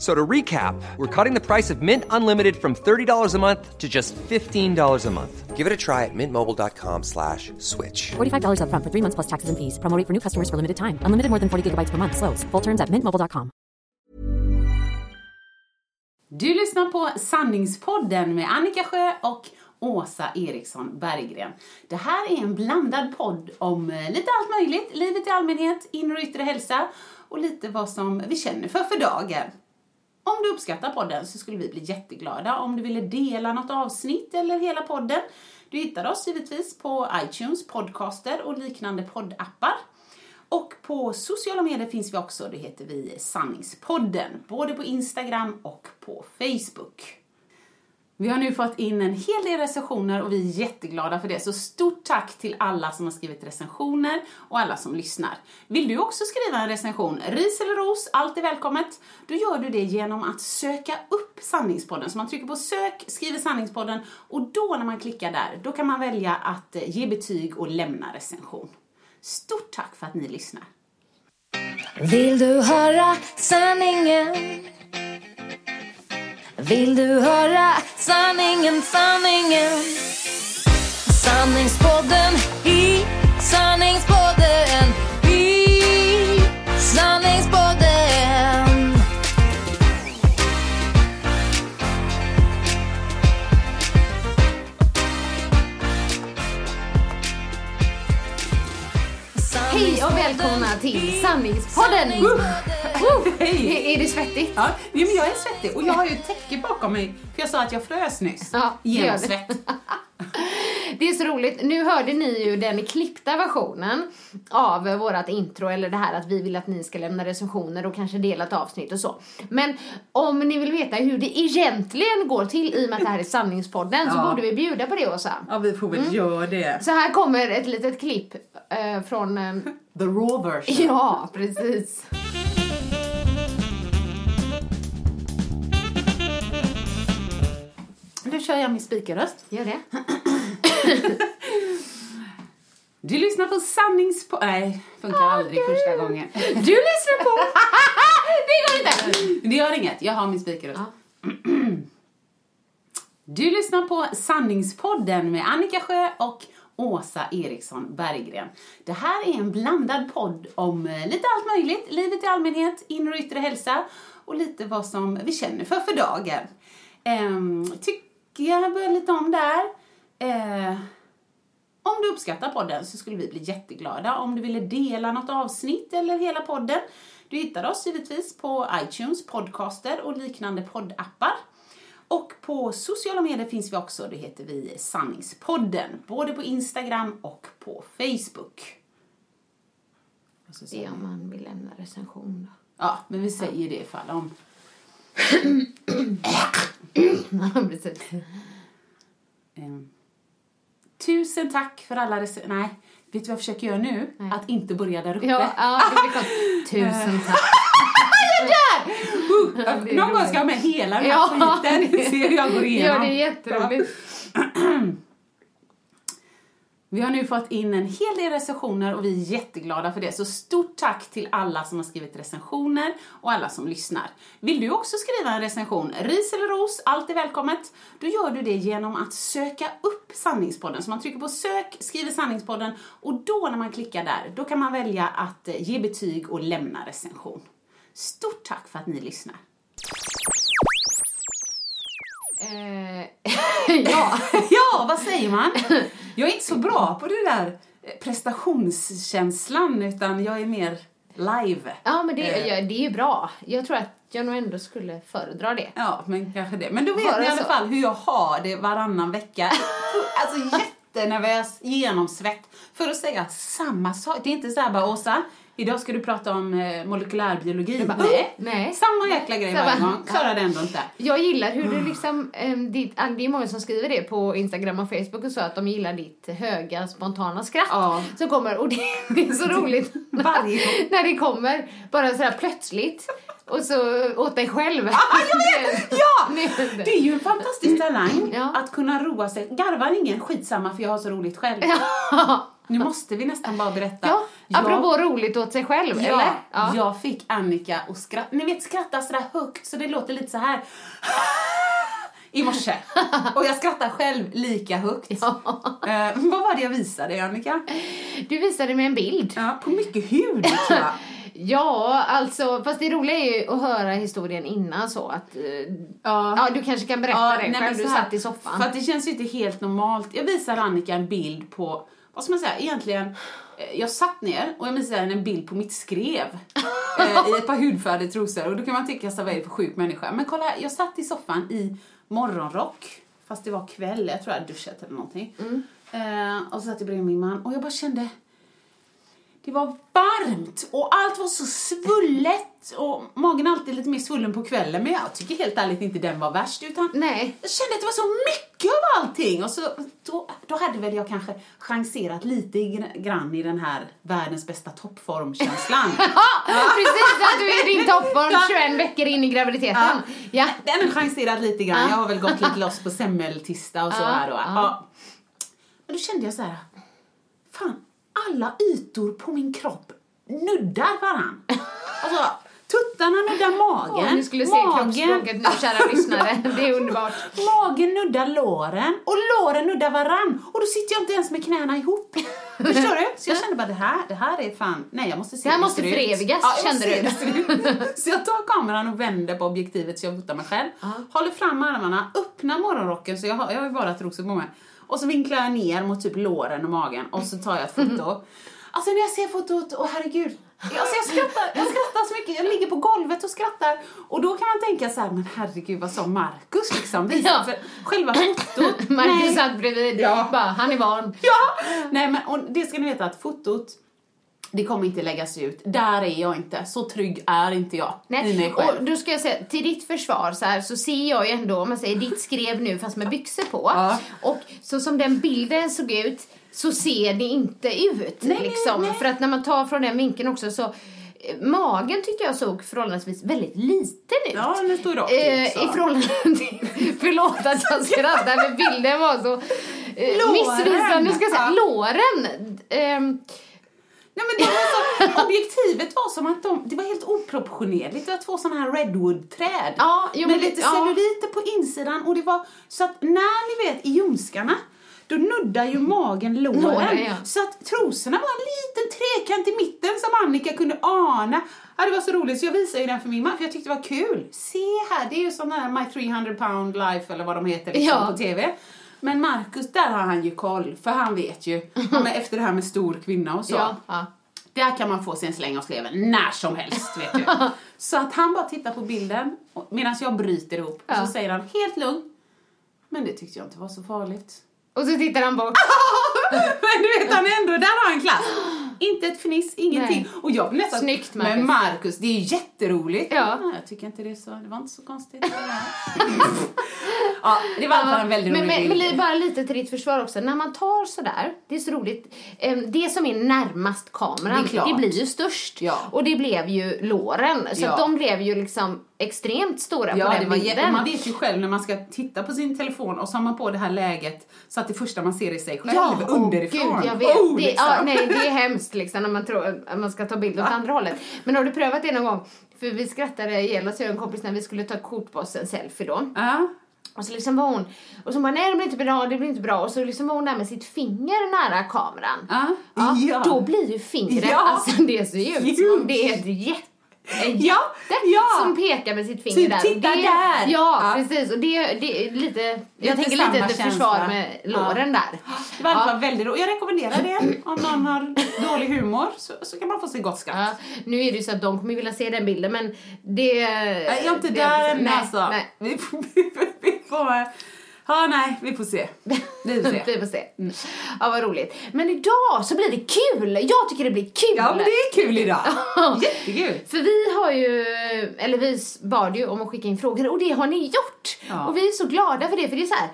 So to recap, we're cutting the price of Mint Unlimited from $30 a month to just $15 a month. Give it a try at mintmobile.com slash switch. $45 upfront for three months plus taxes and fees. Promo for new customers for limited time. Unlimited more than 40 gigabytes per month. Slows. Full terms at mintmobile.com. Du lyssnar på Sanningspodden med Annika Sjö och Åsa Eriksson Berggren. Det här är en blandad podd om eh, lite allt möjligt, livet i allmänhet, inre och yttre hälsa och lite vad som vi känner för för dagen. Om du uppskattar podden så skulle vi bli jätteglada om du ville dela något avsnitt eller hela podden. Du hittar oss givetvis på iTunes, podcaster och liknande poddappar. Och på sociala medier finns vi också, det heter vi Sanningspodden, både på Instagram och på Facebook. Vi har nu fått in en hel del recensioner och vi är jätteglada för det. Så stort tack till alla som har skrivit recensioner och alla som lyssnar. Vill du också skriva en recension, ris eller ros, allt är välkommet. Då gör du det genom att söka upp Sanningspodden. Så man trycker på sök, skriver Sanningspodden och då när man klickar där, då kan man välja att eh, ge betyg och lämna recension. Stort tack för att ni lyssnar. Vill du höra sanningen? Vill du höra sanningen, sanningen? Sanningspodden i sanningspodden i sanningspodden. Hej och välkomna till Sanningspodden! Woo! Hej! Är det svettigt? Ja, nej, men jag är svettig och jag har ju ett täcke bakom mig för jag sa att jag frös nyss. Ja, Genom svett. Det är så roligt. Nu hörde ni ju den klippta versionen av vårat intro, eller det här att vi vill att ni ska lämna recensioner och kanske dela ett avsnitt och så. Men om ni vill veta hur det egentligen går till i och med att det här är Sanningspodden så Ja. borde vi bjuda på det Åsa. Ja, vi får väl göra det. Så här kommer ett litet klipp eh, från... Eh, The raw version. ja, precis. Nu kör jag min spikarröst. Gör det. Du lyssnar på sanningspo... Nej, funkar aldrig första gången. Du lyssnar på... det går inte! Det gör inget, jag har min spikarröst. Du lyssnar på Sanningspodden med Annika Sjö och Åsa Eriksson Berggren. Det här är en blandad podd om eh, lite allt möjligt, livet i allmänhet, inre och yttre hälsa och lite vad som vi känner för för dagen. Ehm, jag börjar lite om där. Eh, om du uppskattar podden så skulle vi bli jätteglada om du ville dela något avsnitt eller hela podden. Du hittar oss givetvis på iTunes, podcaster och liknande poddappar. Och på sociala medier finns vi också, det heter vi Sanningspodden, både på Instagram och på Facebook. Det är om man vill lämna recension då. Ja, men vi säger det ifall om... Ja, precis. Ehm, tusen tack för alla rec- Nej, vet du vad jag försöker göra nu? Att inte börja där uppe. Ja, ja. Tusen tack. Uh, Någon gång ska jag ha med hela den här Ja, skiten. Se hur jag går Ja, igenom. det är jätteroligt. Vi har nu fått in en hel del recensioner och vi är jätteglada för det. Så stort tack till alla som har skrivit recensioner och alla som lyssnar. Vill du också skriva en recension, ris eller ros, allt är välkommet. Då gör du det genom att söka upp Sanningspodden. Så man trycker på sök, skriver Sanningspodden och då när man klickar där, då kan man välja att eh, ge betyg och lämna recension. Stort tack för att ni lyssnar. Eh, ja. Ja, vad säger man? Jag är inte så bra på det där eh, prestationskänslan utan jag är mer live. Ja, men det, Eh. ja, det är ju bra. Jag tror att jag nog ändå skulle föredra det. Ja, men kanske det. Men då vet Bara ni i alla fall hur jag har det varannan vecka. Alltså jättenervös, genomsvett. För att säga samma sak. Det är inte så här bara, Åsa, idag ska du prata om eh, molekylärbiologi. bara, nej, nej. Samma jäkla grej Samma. varje gång. Klarar det ändå inte. Jag gillar hur du liksom, um, ditt, det är många som skriver det på Instagram och Facebook och så att de gillar ditt höga spontana skratt Ja. som kommer och det, det är så roligt gång. när det kommer bara sådär plötsligt och så åt dig själv. Ah, jag vet! Ja! Det- är ju en fantastisk talang Ja. att kunna roa sig. Garvar ingen, skitsamma för jag har så roligt själv. Nu måste vi nästan bara berätta. Ja, Jag- apropå roligt åt sig själv, Ja, eller? jag fick Annika att skratta. Ni vet skratta sådär högt så det låter lite så här i morse. Och jag skrattar själv lika högt. Eh, vad var det jag visade Annika? Du visade mig en bild. Ja, på mycket hud tror jag. Ja, alltså, fast det roliga är ju att höra historien innan så att... eh, Ja, du kanske kan berätta det nej, själv, du satt i soffan. För att det känns ju inte helt normalt. Jag visar Annika en bild på, vad ska man säga, egentligen, eh, jag satt ner och jag henne en bild på mitt skrev eh, i ett par hudfärgade trosor och då kan man tycka vad är det för sjuk människa? Men kolla, här, jag satt i soffan i morgonrock, fast det var kväll, jag tror jag hade duschat eller någonting. Eh, och så satt jag bredvid min man och jag bara kände det var varmt och allt var så svullet och magen alltid lite mer svullen på kvällen men jag tycker helt ärligt inte den var värst utan Nej. jag kände att det var så mycket av allting och så då, då hade väl jag kanske chanserat lite gr- grann i den här världens bästa toppformkänslan. Ja, precis att du är i din toppform 21 veckor in i graviditeten. Ja. Den har chanserat lite grann. Jag har väl gått lite loss på semmeltista och så Ja, här. Ja. ja. Men då kände jag så här. Fan, alla ytor på min kropp nuddar varann. Alltså, tuttarna nuddar magen. Åh, ni skulle se kroppsspråket nu, kära lyssnare. Det är underbart. Magen nuddar låren och låren nuddar varann. Och då sitter jag inte ens med knäna ihop. Förstår du? Så jag kände bara det här, det här är fan, nej jag måste se Det här måste förevigas, Ja, kände du. Så jag tar kameran och vänder på objektivet så jag fotar mig själv. Håller fram armarna, öppnar morgonrocken så jag har, jag har ju bara trosor på mig. Och så vinklar jag ner mot typ låren och magen och så tar jag ett foto. Alltså när jag ser fotot, åh herregud. Alltså jag skrattar, jag skrattar så mycket. Jag ligger på golvet och skrattar. Och då kan man tänka så här, men herregud vad sa Markus liksom? Visa Ja. för själva fotot. Marcus nej. satt bredvid. Ja. Bara, han är van. Ja! Nej men och det ska ni veta att fotot, det kommer inte läggas ut. Där är jag inte. Så trygg är inte jag i mig Nej. själv. Och då ska jag säga, till ditt försvar så här så ser jag ju ändå, om man säger ditt skrev nu fast med byxor på. Ja. Och så som den bilden såg ut så ser det inte ut Nej, liksom. nej. För att när man tar från den vinkeln också så eh, Magen tyckte jag såg förhållandevis väldigt liten ut. Ja, den stod rakt Eh, ut, så. I förhållande till, förlåt att jag skrattar men bilden var så eh, Låren. missvisande ska jag säga. Ja. Låren! Ehm, Nej men det var så, objektivet var som att de, det var helt oproportionerligt. Det var två sådana här redwood-träd. Ja, jo, med men lite ja. celluliter på insidan och det var så att när ni vet i ljumskarna då nuddar ju magen låren. Låren, ja. Så att trosorna var en liten trekant i mitten som Annika kunde ana. Ja, det var så roligt så jag visade ju den för min man för jag tyckte det var kul. Se här, det är ju sån här My 300 pound life eller vad de heter liksom, Ja. på TV. Men Markus, där har han ju koll, för han vet ju, han är efter det här med stor kvinna och så. ja, ja. Där kan man få sig en släng av sleven när som helst, vet du. Så att han bara tittar på bilden medan jag bryter ihop. Och Ja. så säger han helt lugn. Men det tyckte jag inte var så farligt. Och så tittar han bort. Men du vet, han är ändå, där har han klass. Inte ett fniss, ingenting. Nej. Och jag blev nästan... Snyggt, Marcus. Men Marcus, det är ju jätteroligt. Ja. Nej, jag tycker inte det så, det var inte så konstigt. ja, det var fall en väldigt men, rolig men, men bara lite till ditt försvar också. När man tar sådär, det är så roligt. Det som är närmast kameran, Det klart. blir ju störst. Ja. Och det blev ju låren. Så Ja. de blev ju liksom extremt stora Ja, på den bilden. man vet ju själv när man ska titta på sin telefon och så har man på det här läget så att det första man ser är sig själv Ja, underifrån. Gud, jag vet. Oh, det, liksom. ja, nej, det är hemskt liksom när man tror att man ska ta bild åt andra hållet. Men har du prövat det någon gång? För vi skrattade ihjäl oss, jag och en kompis, när vi skulle ta kort på oss en selfie då. Ja. Och så liksom var hon, och så bara nej det blir inte bra, det blir inte bra. Och så liksom var hon där med sitt finger nära kameran. Ja. Ja, Ja. Då blir ju fingret, Ja. alltså det ser ju ut som om det är ett en Ja, jätte ja. som pekar med sitt finger Typ, där. "Titta det, där!" Ja, Ja. precis. Och det, det är lite, jag Lite tänker lite till försvar känsla. med Ja. låren där. Det var Ja. väldigt roligt. Jag rekommenderar det. Om någon har dålig humor så, så kan man få se gott skratt. Ja, nu är det ju så att de kommer vilja se den bilden men det... Jag är inte det, där nej, alltså. Nej. Vi får, Ja, nej, vi får se. Vi får se. Vi får se. Ja, vad roligt. Men idag så blir det kul! Jag tycker det blir kul! Ja, men det är kul idag. Jättekul. För vi har ju, eller vi bad ju om att skicka in frågor och det har ni gjort. Ja. Och vi är så glada för det, för det är så här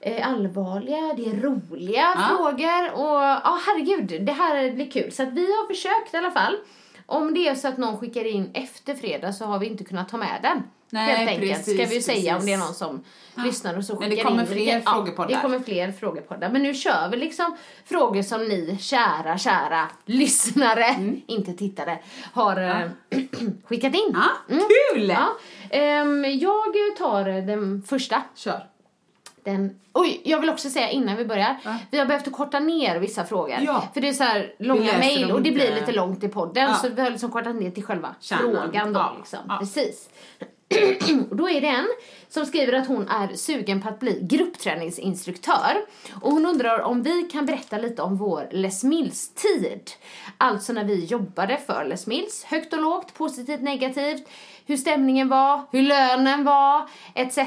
eh, allvarliga, det är roliga Ja. frågor och ja herregud, det här blir kul. Så att vi har försökt i alla fall. Om det är så att någon skickar in efter fredag så har vi inte kunnat ta med den. Nej, helt enkelt, precis, ska vi ju säga om det är någon som lyssnar och så Men skickar det kommer in. fler ja, frågepoddar. det kommer fler frågepoddar. Men nu kör vi liksom frågor som ni, kära, kära lyssnare, Mm. inte tittare, har eh, skickat in. Ja, kul! Ja. Ehm, jag tar den första. Kör. Den, oj, jag vill också säga innan vi börjar. Vi har behövt korta ner vissa frågor. Ja. För det är så här långa mejl och det blir lite långt i podden. Ja. Så vi har liksom kortat ner till själva Kärnan. frågan då. Ja. Liksom. Precis. och då är det en som skriver att hon är sugen på att bli gruppträningsinstruktör. Och hon undrar om vi kan berätta lite om vår Les Mills-tid. Alltså när vi jobbade för Les Mills. Högt och lågt, positivt, negativt. Hur stämningen var, hur lönen var, etc.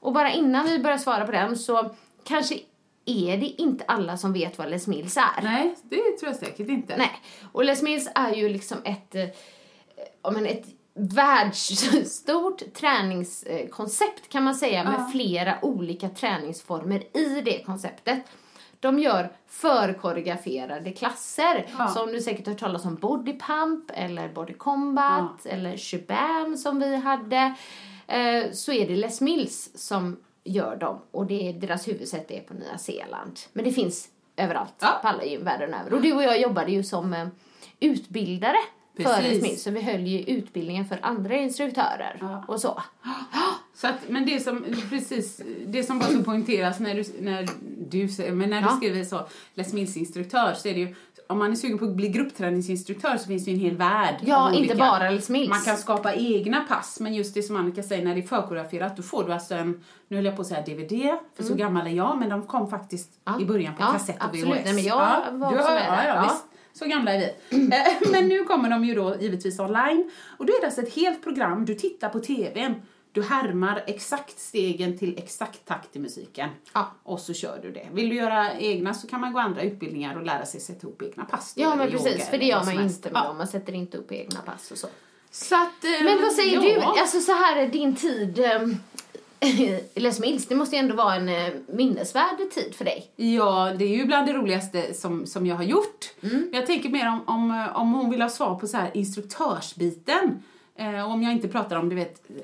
Och bara innan vi börjar svara på den så kanske är det inte alla som vet vad Les Mills är. Nej, det tror jag säkert inte. Nej. Och Les Mills är ju liksom ett, eh, ja, men ett världsstort träningskoncept kan man säga med flera olika träningsformer i det konceptet. De gör förkoreograferade klasser. Ja. Som du säkert har hört talas om Body Pump eller Body Combat eller Shebam som vi hade. Eh, så är det Les Mills som gör dem och det är, deras huvudsäte är på Nya Zeeland. Men det finns överallt Ja. på alla gym världen över. Och du och jag jobbade ju som eh, utbildare för Precis. Les Mills. Så vi höll ju utbildningen för andra instruktörer Ja. och så. Så att, men det som, precis, det som bara ska poängteras när du, när du, men när Ja. du skriver så, Les Mills instruktör, så är det ju, om man är sugen på att bli gruppträningsinstruktör så finns det ju en hel värld. Ja, av inte bara Les Mills. Man kan skapa egna pass, men just det som Annika säger, när det är förkoreograferat, då får du alltså en, nu höll jag på att säga DVD, för så gammal är jag, men de kom faktiskt Mm. Ja. i början på Ja, kassett och absolut. VHS. Nej, men jag var du också med ja, ja, Ja. visst. Så gamla är vi. Eh, Men nu kommer de ju då givetvis online. Och då är det alltså ett helt program, du tittar på TVn, du härmar exakt stegen till exakt takt i musiken. Ja. Och så kör du det. Vill du göra egna så kan man gå andra utbildningar och lära sig sätta ihop egna pass. Ja, men precis. För det gör man ju inte med Ja. dem. Man sätter inte upp egna pass och så. Så att, eh, Men vad säger ja. du? Alltså så här, din tid um, Les Mills, det måste ju ändå vara en eh, minnesvärd tid för dig. Ja, det är ju bland det roligaste som, som jag har gjort. Mm. Jag tänker mer om, om, om hon vill ha svar på så här instruktörsbiten. Eh, om jag inte pratar om, du vet, eh,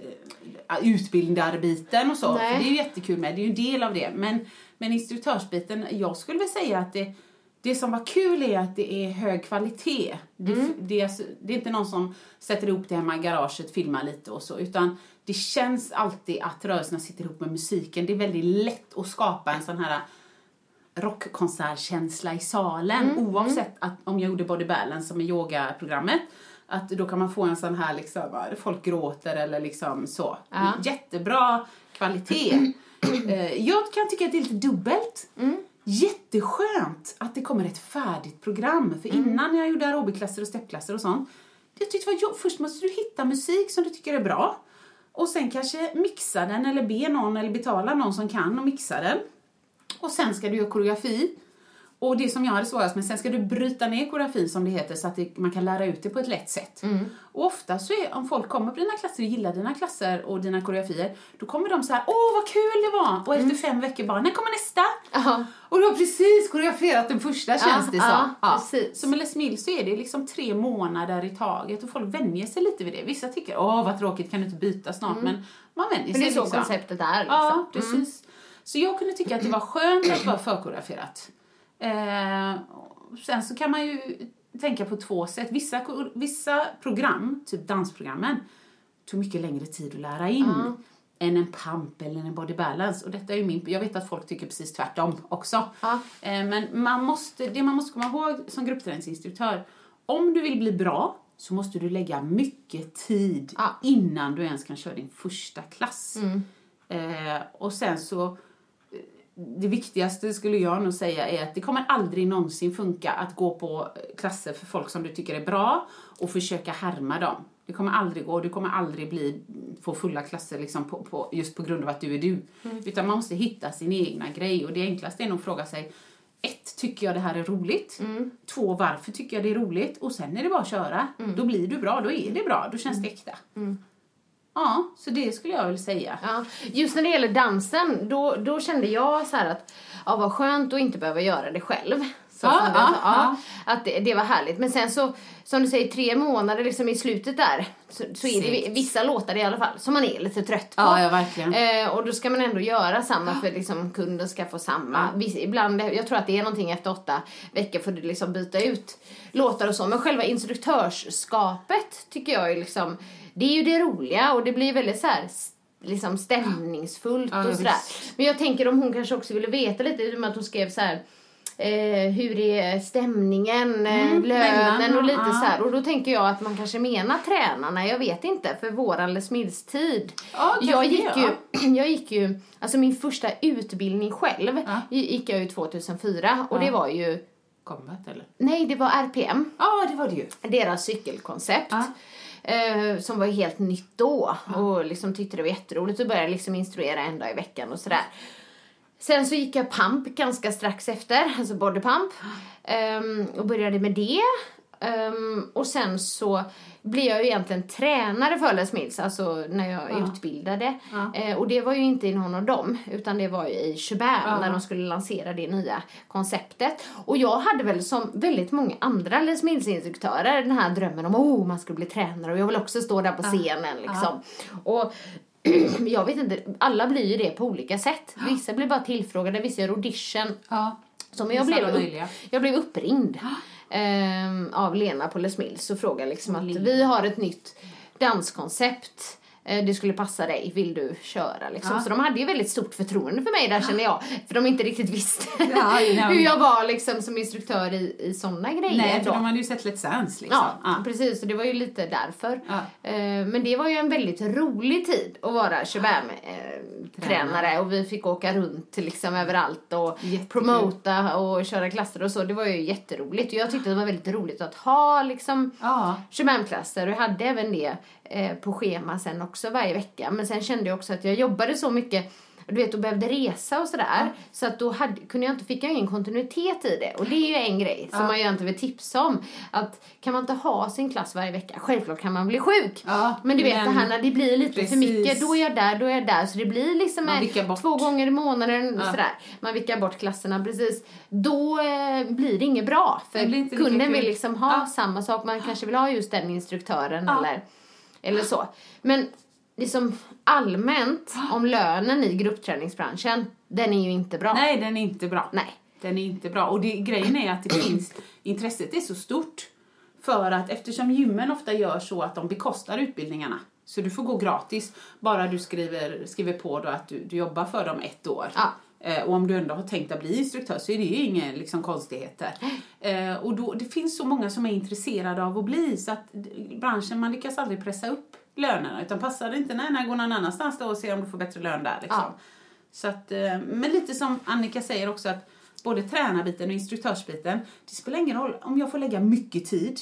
utbildarbiten och så. Nej. För det är ju jättekul med, det är ju en del av det. Men, men instruktörsbiten, jag skulle väl säga att det, det som var kul är att det är hög kvalitet. Det, Mm. det, är, alltså- det är inte någon som sätter ihop det hemma i garaget, filmar lite och så. Utan det känns alltid att rörelserna sitter ihop med musiken. Det är väldigt lätt att skapa en sån här rockkonsertkänsla i salen. Mm, Oavsett att, om jag gjorde Body Balance som är yogaprogrammet. Att då kan man få en sån här liksom, folk gråter eller liksom så. Ja. Jättebra kvalitet. Eh, jag kan tycka att det är lite dubbelt. Mm. Jätteskönt att det kommer ett färdigt program. För Mm. innan jag gjorde aerobikklasser och steppklasser och sånt. Jag tyckte det var jobb. Först måste du hitta musik som du tycker är bra. Och sen kanske mixa den eller be någon eller betala någon som kan och mixa den. Och sen ska du göra koreografi. Och det som jag hade svårast med, sen ska du bryta ner koreografin som det heter så att det, man kan lära ut det på ett lätt sätt. Och ofta så är, om folk kommer på dina klasser och gillar dina klasser och dina koreografier, då kommer de så här, åh vad kul det var! Och efter fem veckor bara, när kommer nästa? Ja. Och du har precis koreograferat den första känns det som. ja, precis. Så med Les Mills så är det liksom tre månader i taget och folk vänjer sig lite vid det. Vissa tycker, åh vad tråkigt, kan du inte byta snart? Men man vänjer Men sig det är så liksom. konceptet är liksom. Ja, precis. Så jag kunde tycka att det var skönt att vara förkoreograferat. Eh, sen så kan man ju tänka på två sätt. Vissa, vissa program, typ dansprogrammen, tog mycket längre tid att lära in än en pump eller en body balance. Och detta är min, jag vet att folk tycker precis tvärtom också. Ja. Eh, men man måste, det man måste komma ihåg som gruppträningsinstruktör, om du vill bli bra så måste du lägga mycket tid Ja. innan du ens kan köra din första klass. Mm. Eh, och sen så, det viktigaste skulle jag nog säga är att det kommer aldrig någonsin funka att gå på klasser för folk som du tycker är bra och försöka härma dem. Det kommer aldrig gå, du kommer aldrig bli, få fulla klasser liksom på, på, just på grund av att du är du. Utan man måste hitta sin egna grej och det enklaste är nog att fråga sig ett, tycker jag det här är roligt? Två, varför tycker jag det är roligt? Och sen är det bara att köra. Då blir du bra, då är det bra, då känns det äkta. Ja, så det skulle jag vilja säga. Ja, just när det gäller dansen, då, då kände jag så här att ja, vad skönt att inte behöva göra det själv. Så Ja, ja, ja. Att det, det var härligt. Men sen så, som du säger, tre månader liksom i slutet där så, så är det vissa låtar i alla fall som man är lite trött på. Ja, verkligen. Eh, och då ska man ändå göra samma för liksom kunden ska få samma. Viss, ibland, jag tror att det är någonting efter åtta veckor får du liksom byta ut låtar och så. Men själva instruktörskapet tycker jag är liksom, det är ju det roliga och det blir väldigt så här liksom stämningsfullt Ja, ja, och sådär. visst. Men jag tänker om hon kanske också ville veta lite, i och med att hon skrev så här. Eh, hur är stämningen, eh, Mm, lönen mellan, och lite ja. så här. Och då tänker jag att man kanske menar tränarna, jag vet inte, för våran Les Mills-tid. Ja, kanske jag, gick ja. ju, jag gick ju, alltså min första utbildning själv Ja. gick jag ju 2004 och det var ju, Combat eller? nej det var RPM, Ja, det var det ju. deras cykelkoncept. Ja. Eh, som var helt nytt då och liksom tyckte det var jätteroligt och började liksom instruera en dag i veckan och sådär. Sen så gick jag pump ganska strax efter, alltså body pump. Ehm, och började med det. Ehm, och sen så blev jag ju egentligen tränare för Les Mills, alltså när jag utbildade. Eh, och det var ju inte i någon av dem, utan det var ju i Chubam när de skulle lansera det nya konceptet. Och jag hade väl som väldigt många andra Les Mills-instruktörer den här drömmen om att oh, man skulle bli tränare och jag vill också stå där på scenen liksom. Och jag vet inte, alla blir ju det på olika sätt. Vissa blir bara tillfrågade, vissa gör audition. Ja. Så men jag blev, upp, jag blev uppringd ehm, av Lena på Les Mills och frågade liksom att vi har ett nytt danskoncept. Eh, Det skulle passa dig, vill du köra liksom? Ja. Så de hade ju väldigt stort förtroende för mig där känner jag. För de inte riktigt visste Ja, hur jag var liksom som instruktör i, i sådana grejer Nej, för då. de hade ju sett Let's Dance liksom. Ja, precis. Och det var ju lite därför. Eh, Men det var ju en väldigt rolig tid att vara Shabam-tränare. Och vi fick åka runt liksom överallt och Jättekul. promota och köra klasser och så. Det var ju jätteroligt. Och jag tyckte det var väldigt roligt att ha liksom. Shabam-klasser. Och jag hade även det på schema sen också varje vecka. Men sen kände jag också att jag jobbade så mycket du vet, och behövde resa och sådär. Så att då hade, kunde jag inte, fick jag ingen kontinuitet i det. Och det är ju en grej som man ju inte vill tipsa om. Att kan man inte ha sin klass varje vecka? Självklart kan man bli sjuk. Ja, men du vet men- det här när det blir lite för Precis. mycket. Då är jag där, då är jag där. Så det blir liksom en, två gånger i månaden Ja. sådär. Man vickar bort klasserna precis. Då eh, blir det inget bra. För Det kunden vill liksom ha samma sak. Man kanske vill ha just den instruktören eller, eller så. Men liksom allmänt om lönen i gruppträningsbranschen, den är ju inte bra. Nej, den är inte bra. Nej. Den är inte bra. Och det, grejen är att det finns, intresset är så stort. För att eftersom gymmen ofta gör så att de bekostar utbildningarna. Så du får gå gratis, bara du skriver, skriver på då att du, du jobbar för dem ett år. Ja. Eh, och om du ändå har tänkt att bli instruktör så är det ju inga liksom, konstigheter. Eh, och då, det finns så många som är intresserade av att bli så att branschen, man lyckas aldrig pressa upp lönerna. Utan passar det inte, nej, nej, gå någon annanstans då och se om du får bättre lön där. Liksom. Ja. Så att, eh, men lite som Annika säger också att både tränarbiten och instruktörsbiten, det spelar ingen roll om jag får lägga mycket tid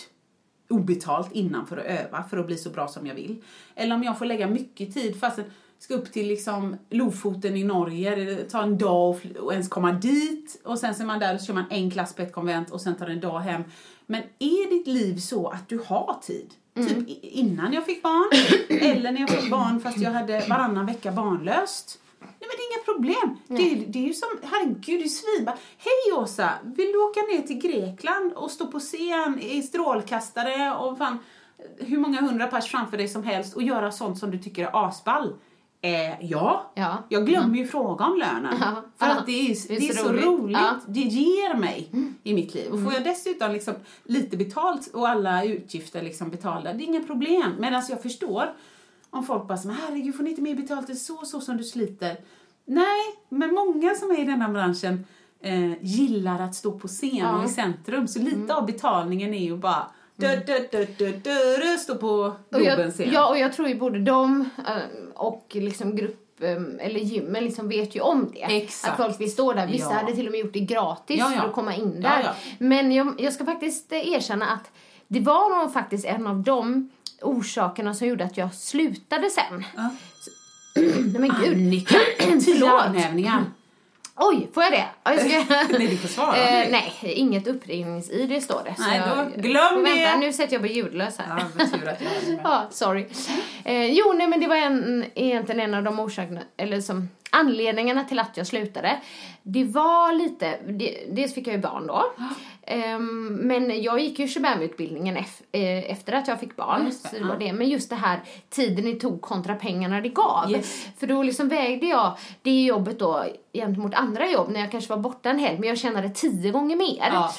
obetalt innan för att öva för att bli så bra som jag vill. Eller om jag får lägga mycket tid fast jag ska upp till liksom Lofoten i Norge, det tar en dag och och ens komma dit och sen så är man där och så kör man en klass på ett konvent och sen tar det en dag hem. Men är ditt liv så att du har tid? Typ i- innan jag fick barn eller när jag fick barn fast jag hade varannan vecka barnlöst. Nej men det är inga problem. Det, är- det är ju som, herregud det är svinbra. Hej Åsa, vill du åka ner till Grekland och stå på scen i strålkastare och fan hur många hundra pers framför dig som helst och göra sånt som du tycker är asball? Eh, ja. Ja. Jag glömmer ju fråga om lönen. Ja. För att det är, det är, så, roligt. roligt. Ja. Det ger mig i mitt liv. Och får jag dessutom liksom lite betalt och alla utgifter liksom betalda, det är inga problem. Medan jag förstår om folk bara säger herregud får ni inte mer betalt än så så som du sliter. Nej, men många som är i denna branschen eh, gillar att stå på scen och i centrum. Så lite av betalningen är ju bara Dö, dö, dö, dö, dö, dö, står på Och Globen jag, scen. ja, och jag tror ju både de eh, och liksom grupp eh, eller gymmen liksom vet ju om det. Exakt. Att folk vill stå där. Vissa Ja. hade till och med gjort det gratis Ja, ja. för att komma in Ja, där. ja. Men jag, jag ska faktiskt eh, erkänna att det var nog faktiskt en av de orsakerna som gjorde att jag slutade sen. Nej men gud. Annika, tio armhävningar. Oj, får jag det? Ja, jag ska... Nej, du får svara. Eh, nej, inget uppringnings-id står det. Nej, då jag- glöm får det. Vänta, nu sätter jag på ljudlös här. Ja, tur att jag. Ja, sorry. Eh, jo, nej men det var en, egentligen en av de orsakerna, eller som anledningarna till att jag slutade. Det var lite, det, dels fick jag ju barn då. Ehm, men jag gick ju Shabam-utbildningen eh, efter att jag fick barn. Det. så det var det. Men just det här tiden det tog kontra pengarna det gav. Yes. För då liksom vägde jag det jobbet då gentemot andra jobb när jag kanske var borta en helg men jag tjänade tio gånger mer. Ja.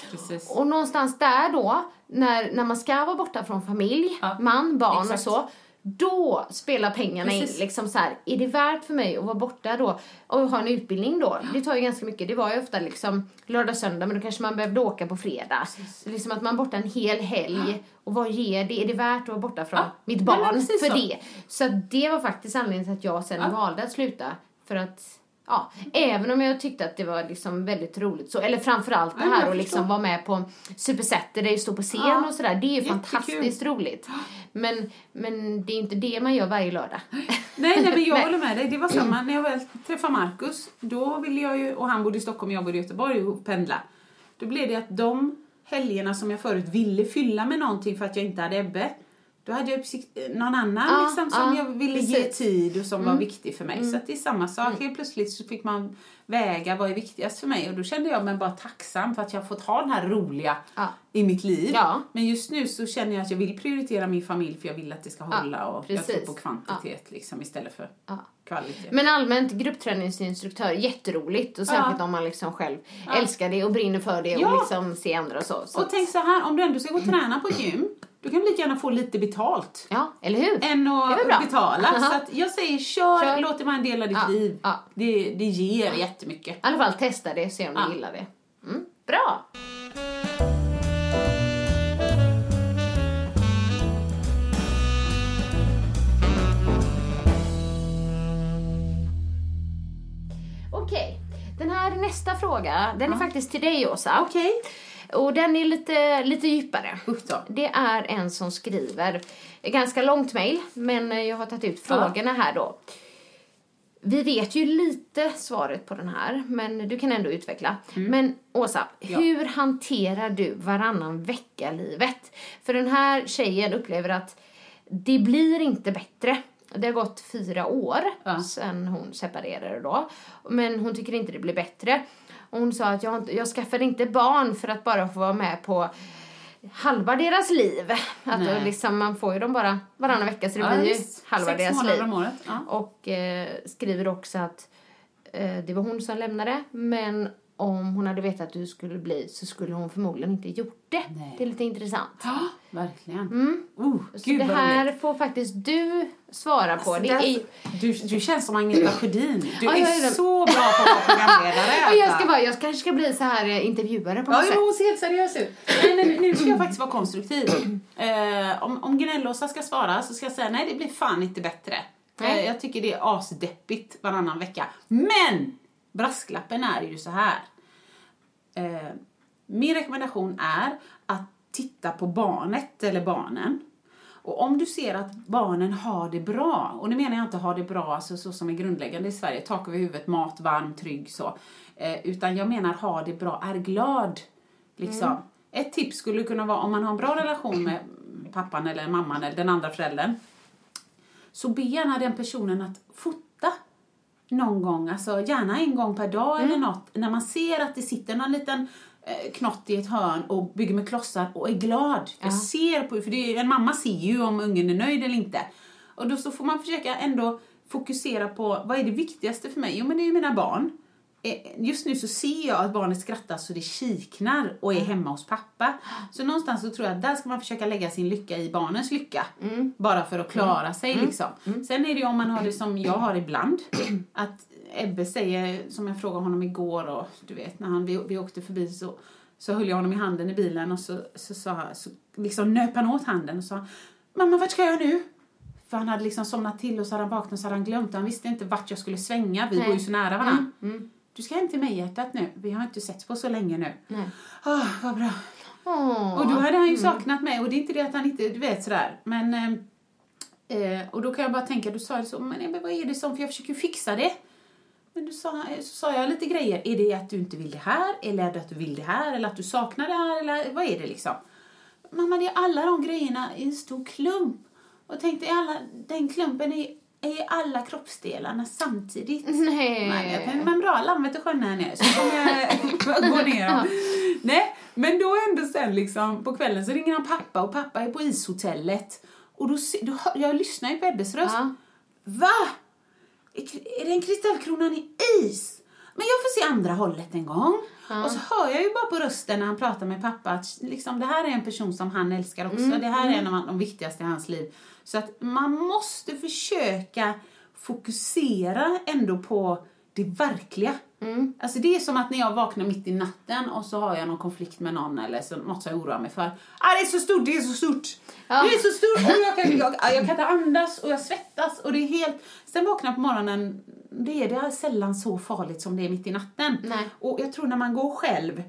Och någonstans där då, när, när man ska vara borta från familj, Ja, man, barn exakt. och så, då spelar pengarna Precis. in. Liksom så här, är det värt för mig att vara borta då och ha en utbildning då? Det tar ju ganska mycket. Det var ju ofta liksom lördag, söndag, men då kanske man behövde åka på fredag. Liksom att man är borta en hel helg. Och vad ger det? Är det värt att vara borta från Ja, mitt barn precis för så. det? Så det var faktiskt anledningen till att jag sen Ja. valde att sluta. För att Ja, även om jag tyckte att det var liksom väldigt roligt så, eller framförallt det här att liksom vara med på Super Saturday, stå på scen Ja, och sådär, det är ju fantastiskt roligt. Men, men det är inte det man gör varje lördag. Nej, nej, men jag håller med dig. Det var samma när jag väl träffade Markus. Då ville jag ju, och han bodde i Stockholm och jag bodde i Göteborg och pendla. Då blev det att de helgerna som jag förut ville fylla med någonting för att jag inte hade Ebbe. Då hade jag precis någon annan Ja, liksom, som ja, jag ville ge precis. Mm. tid och som var viktig för mig. Så att det är samma sak. Helt plötsligt så fick man väga vad är viktigast för mig. Och då kände jag mig bara tacksam för att jag fått ha den här roliga Ja. i mitt liv. Men just nu så känner jag att jag vill prioritera min familj för jag vill att det ska hålla. och jag tror precis. på kvantitet liksom, istället för kvalitet. Men allmänt gruppträningsinstruktör, jätteroligt. Och särskilt om man liksom själv älskar det och brinner för det och liksom ser andra och så. så Och tänk så här, om du ändå ska gå och träna på gym, då kan du lika gärna få lite betalt. Ja, eller hur? Än att betala. Aha. Så att jag säger kör, Kör. låt det vara en del av ditt Ja, liv. ja. Det, det ger jättemycket. I alla fall testa det, se om Ja. du gillar det. Mm, bra! Okej, den här nästa fråga, den är faktiskt till dig Åsa. Okej. Och den är lite, lite djupare. Då. Det är en som skriver, ganska långt mejl, men jag har tagit ut frågorna här då. Vi vet ju lite svaret på den här, men du kan ändå utveckla. Men Åsa, hur hanterar du varannan vecka-livet? För den här tjejen upplever att det blir inte bättre. Det har gått fyra år Ja. sedan hon separerade då. Men hon tycker inte det blir bättre. Hon sa att jag, inte- jag skaffade inte barn för att bara få vara med på halva deras liv. Att Nej. liksom, man får ju dem bara varannan vecka så det Ja, blir ju halva Sex deras liv. om året. Ja. Och eh, skriver också att eh, det var hon som lämnade men om hon hade vetat att du skulle bli så skulle hon förmodligen inte gjort det. Nej. Det är lite intressant. Ja, verkligen. Oh, Så det här roligt. får faktiskt du svara på. Alltså, det där- är, du, du känns som Agneta Sjödin. Du Ja, är är så bra på att vara programledare. Ja, jag, ska vara, jag kanske ska bli så här eh, intervjuare på Ja, något sätt. jo, hon ser helt seriös ut. Nej, nej, nu ska jag faktiskt vara konstruktiv. Eh, om om Gnällåsa ska svara så ska jag säga nej, det blir fan inte bättre. Nej. Eh, jag tycker det är asdeppigt varannan vecka. Men! Brasklappen är ju så här. Eh, min rekommendation är att titta på barnet eller barnen. Och om du ser att barnen har det bra, och nu menar jag inte ha det bra alltså, så som är grundläggande i Sverige, tak över huvudet, mat, varm, trygg så. Eh, utan jag menar ha det bra, är glad. Liksom. Ett tips skulle kunna vara om man har en bra relation med pappan eller mamman eller den andra föräldern. Så be gärna den personen att fota någon gång, alltså gärna en gång per dag eller något, när man ser att det sitter någon liten eh, knott i ett hörn och bygger med klossar och är glad. Jag ser på, för det är, en mamma ser ju om ungen är nöjd eller inte. Och då så får man försöka ändå fokusera på vad är det viktigaste för mig? Jo men det är ju mina barn. Eh, Just nu så ser jag att barnet skrattar så det kiknar och är hemma hos pappa. Så någonstans så tror jag att där ska man försöka lägga sin lycka i barnens lycka. Bara för att klara sig liksom. Sen är det ju om man har det som jag har ibland. Att Ebbe säger, som jag frågade honom igår och du vet när han, vi, vi åkte förbi så Så höll jag honom i handen i bilen och så, så, sa, så liksom nöp han åt handen och sa Mamma, vart ska jag nu? För han hade liksom somnat till och så hade han vaknat och så hade han glömt. Han visste inte vart jag skulle svänga. Vi Nej. bor ju så nära varandra. Mm, Du ska hem till mig hjärtat nu. Vi har inte setts på så länge nu. Nej. Ah, vad bra. Åh. Och då hade han ju saknat mig och det är inte det att han inte, du vet sådär. Men, eh, eh, och då kan jag bara tänka, du sa det så, men vad är det som, för jag försöker ju fixa det. Men du sa, så sa jag lite grejer. Är det att du inte vill det här? Eller är det att du vill det här? Eller att du saknar det här? Eller vad är det liksom? Mamma, det är alla de grejerna i en stor klump. Och tänkte, alla, den klumpen är, är alla kroppsdelarna samtidigt. Nej. Jag men bra, lammet och sjön här nu, så kommer jag gå ner dem. Nej, men då ändå sen liksom, på kvällen så ringer han pappa och pappa är på ishotellet. Och då, då jag lyssnar ju på Ebbes röst. Ja. Va? Är, den kristallkronan i is? Men jag får se andra hållet en gång. Och så hör jag ju bara på rösten när han pratar med pappa att liksom, det här är en person som han älskar också. Det här är en av de viktigaste i hans liv. Så att man måste försöka fokusera ändå på det verkliga. Alltså det är som att när jag vaknar mitt i natten och så har jag någon konflikt med någon eller så, något som jag oroar mig för. Ah, det är så stort, det är så stort. Ja. Det är så stort och jag kan, jag, jag kan inte andas och jag svettas och det är helt... Sen vaknar jag på morgonen, det är, det är sällan så farligt som det är mitt i natten. Nej. Och jag tror när man går själv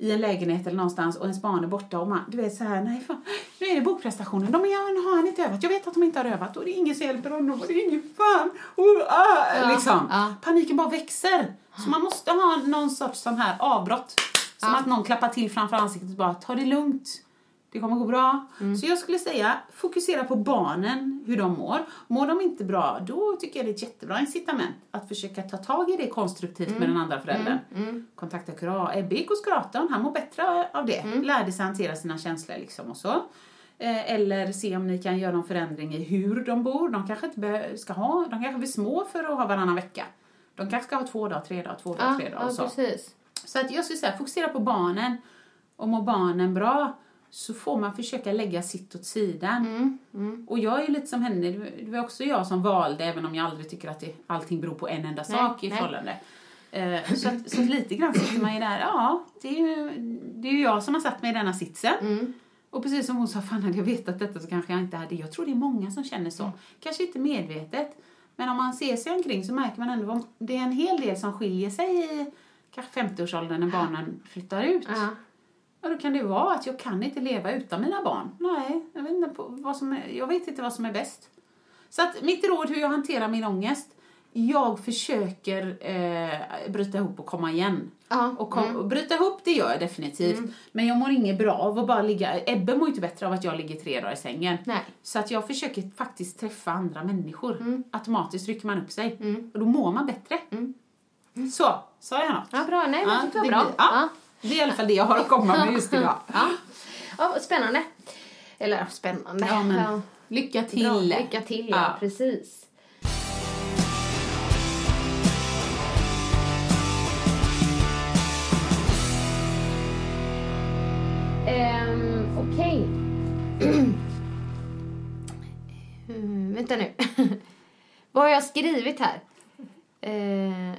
i en lägenhet eller någonstans och ens barn är borta och man, du vet så här, nej fan, nu är det bokprestationen, de är, har han inte övat, jag vet att de inte har övat och det är ingen som hjälper honom och det är ingen fan, och, ah, liksom. ja. Paniken bara växer. Så man måste ha någon sorts sån här avbrott. Som Ja. att någon klappar till framför ansiktet och bara, ta det lugnt. Det kommer gå bra. Mm. Så jag skulle säga, fokusera på barnen, hur de mår. Mår de inte bra, då tycker jag det är ett jättebra incitament att försöka ta tag i det konstruktivt Mm. med den andra föräldern. Kontakta kura. Ebbe gick hos kuratorn, han mår bättre av det. Mm. Lärde sig hantera sina känslor liksom och så. Eh, Eller se om ni kan göra någon förändring i hur de bor. De kanske inte ska ha, de kanske blir små för att ha varannan vecka. De kanske ska ha två dagar, tre dagar, två dagar, Ja, tre dagar och så. precis. Så att jag skulle säga, fokusera på barnen. Och mår barnen bra så får man försöka lägga sitt åt sidan. Och jag är lite som henne, det var också jag som valde, även om jag aldrig tycker att det, allting beror på en enda Nej, sak i nej. förhållande. Eh, så, att, så att lite grann sitter man ju där, ja, det är ju, det är ju jag som har satt mig i denna sitsen. Mm. Och precis som hon sa, fan hade jag vetat detta så kanske jag inte hade. Jag tror det är många som känner så. Kanske inte medvetet. Men om man ser sig omkring så märker man ändå vad det är en hel del som skiljer sig i kanske 50-årsåldern när barnen flyttar ut. Ja. Då kan det vara att jag kan inte leva utan mina barn. Nej, jag vet inte, på vad som är, jag vet inte vad som är bäst. Så att mitt råd hur jag hanterar min ångest. Jag försöker eh, bryta ihop och komma igen. Ja, Och, kom, och bryta ihop det gör jag definitivt. Men jag mår inget bra av att bara ligga... Ebbe mår inte bättre av att jag ligger tre dagar i sängen. Nej. Så att jag försöker faktiskt träffa andra människor. Automatiskt rycker man upp sig. Mm. Och då mår man bättre. Så, sa jag något? Ja, bra. Nej, men Ja, det var bra. blir- ja. Det är i alla fall det jag har att komma med just idag. Ja. ja, spännande. Eller spännande. Ja, men lycka till. Bra. Lycka till, ja. Ja. Precis. Ehm, Okej. Mm, vänta nu. Vad har jag skrivit här? Eh,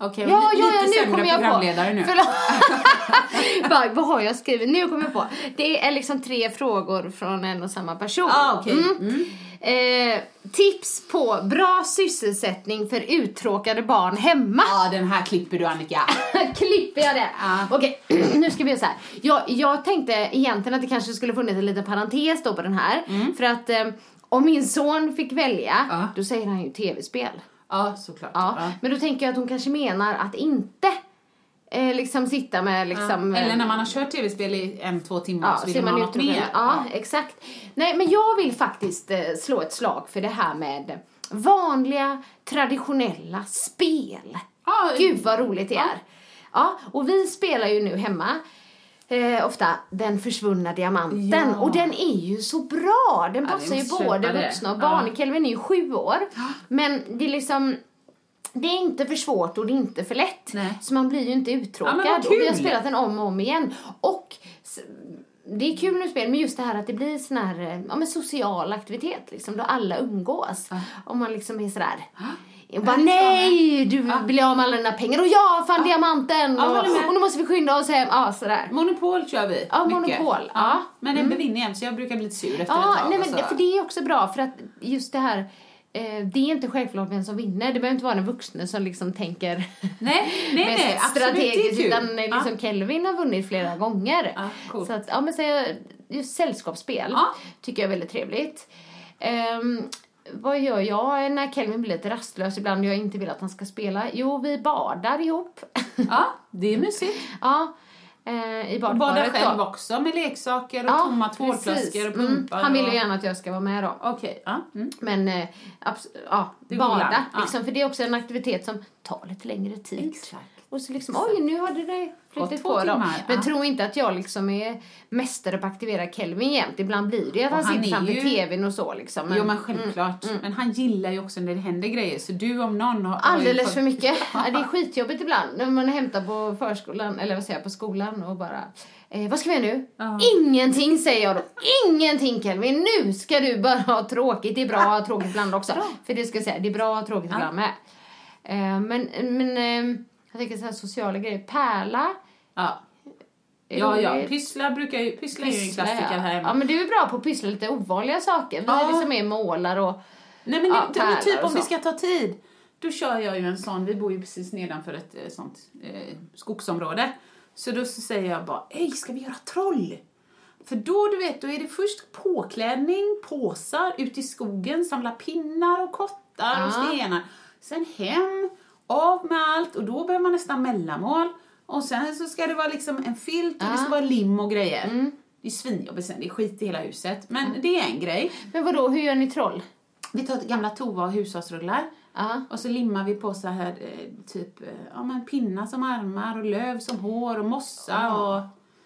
Okej, Ja, lite ja, ja, nu kommer jag på. programledare nu. Förlåt. Bara, vad har jag skrivit? Nu kommer jag på. Det är liksom tre frågor från en och samma person. Ah, okej. Mm. Eh, tips på bra sysselsättning för uttråkade barn hemma. Ja, den här klipper du Annika. Klipper jag det? Ja. Okej, nu ska vi göra så här. Jag, jag tänkte egentligen att det kanske skulle funnits en liten parentes då på den här. För att eh, om min son fick välja, Mm. Ja. då säger han ju tv-spel. Ja, såklart. Ja. Ja. Men då tänker jag att hon kanske menar att inte eh, liksom sitta med liksom... Eller eh, när man har kört tv-spel i en, två timmar Ja, så vill man, man ha något mer. Ja, exakt. Nej, men jag vill faktiskt eh, slå ett slag för det här med vanliga, traditionella spel. Ja, Gud vad roligt det är. Ja, och vi spelar ju nu hemma eh, ofta Den försvunna diamanten Ja. och den är ju så bra. Den Ja, passar ju både vuxna och barn. Ja. Kelvin är ju sju år. Men det är liksom det är inte för svårt och det är inte för lätt. Nej. Så man blir ju inte Ja, uttråkad. vad och vi har spelat den om och om igen. Och det är kul med spel, men just det här att det blir sån här, eh, ja men social aktivitet liksom, då alla umgås. Om man liksom är sådär Och bara Ja, det nej, du Ja. blir av med alla dina pengar och jag fann diamanten Ja, håller med. och, och nu måste vi skynda oss hem. Ja, sådär. Monopol kör vi. Ja, mycket. Monopol, ja. Men den bevinner jämt så jag brukar bli lite sur efter ett Ja, tag. nej, men, för det är också bra för att just det här eh, det är inte självklart vem som vinner. Det behöver inte vara den vuxne som liksom tänker Nej, nej, nej, mest det strategiskt. Utan liksom Ja. Kelvin har vunnit flera gånger. Ja, coolt. så att, ja men så, just sällskapsspel Ja. tycker jag är väldigt trevligt. Ehm, vad gör jag när Kelvin blir lite rastlös ibland och jag inte vill att han ska spela? Jo, vi badar ihop. Ja, det är mysigt. ja, eh, i badkaret bada själv då. också med leksaker och Ja, tomma tvålflaskor och Mm, pumpar. Han vill ju och... gärna att jag ska vara med då. Okej, ja. Mm. Men eh, ja, bada, liksom, för det är också en aktivitet som tar lite längre tid. Exakt. Och så liksom, oj nu hade det Gått två på dem. timmar, Men ja. tro inte att jag liksom är mästare på att aktivera Kelvin jämt. Ibland blir det att Och han han sitter framför ju- tvn och så liksom. jo men självklart. Men han gillar ju också när det händer grejer. Så du om någon har... har ju Alldeles fått- för mycket. Ja, det är skitjobbigt ibland när man hämtar på förskolan, eller vad säger jag, på skolan och bara eh, vad ska vi göra nu? Ja. Ingenting säger jag då. Ingenting Kelvin. Nu ska du bara ha tråkigt. Det är bra att ha tråkigt ibland också. För det ska jag säga, det är bra att ha tråkigt ibland med. Eh, men men eh, jag tänker så här sociala grejer. Pärla. Ja. Ja, ja. Pyssla brukar ju... Pyssla är ju en Pyssla, klassiker ja. här. Ja men du är bra på att pyssla lite ovanliga saker. Vi Ja. är liksom är målar och... Nej men Ja, det, men typ och om det ska ta tid. Då kör jag ju en sån, vi bor ju precis nedanför ett eh, sånt eh, skogsområde. Så då så säger jag bara, hej ska vi göra troll? För då, du vet, då är det först påklädning, påsar, ut i skogen, samla pinnar och kottar och Ja. stenar. Sen hem, av med allt och då behöver man nästan mellanmål. Och sen så ska det vara liksom en filt och det ska vara lim och grejer. Det är svinjobbigt sen, det är skit i hela huset. Men det är en grej. Men vadå, hur gör ni troll? Vi tar gamla tova och hushållsrullar. Ja. Och så limmar vi på så här eh, typ eh, ja, men pinnar som armar och löv som hår och mossa och...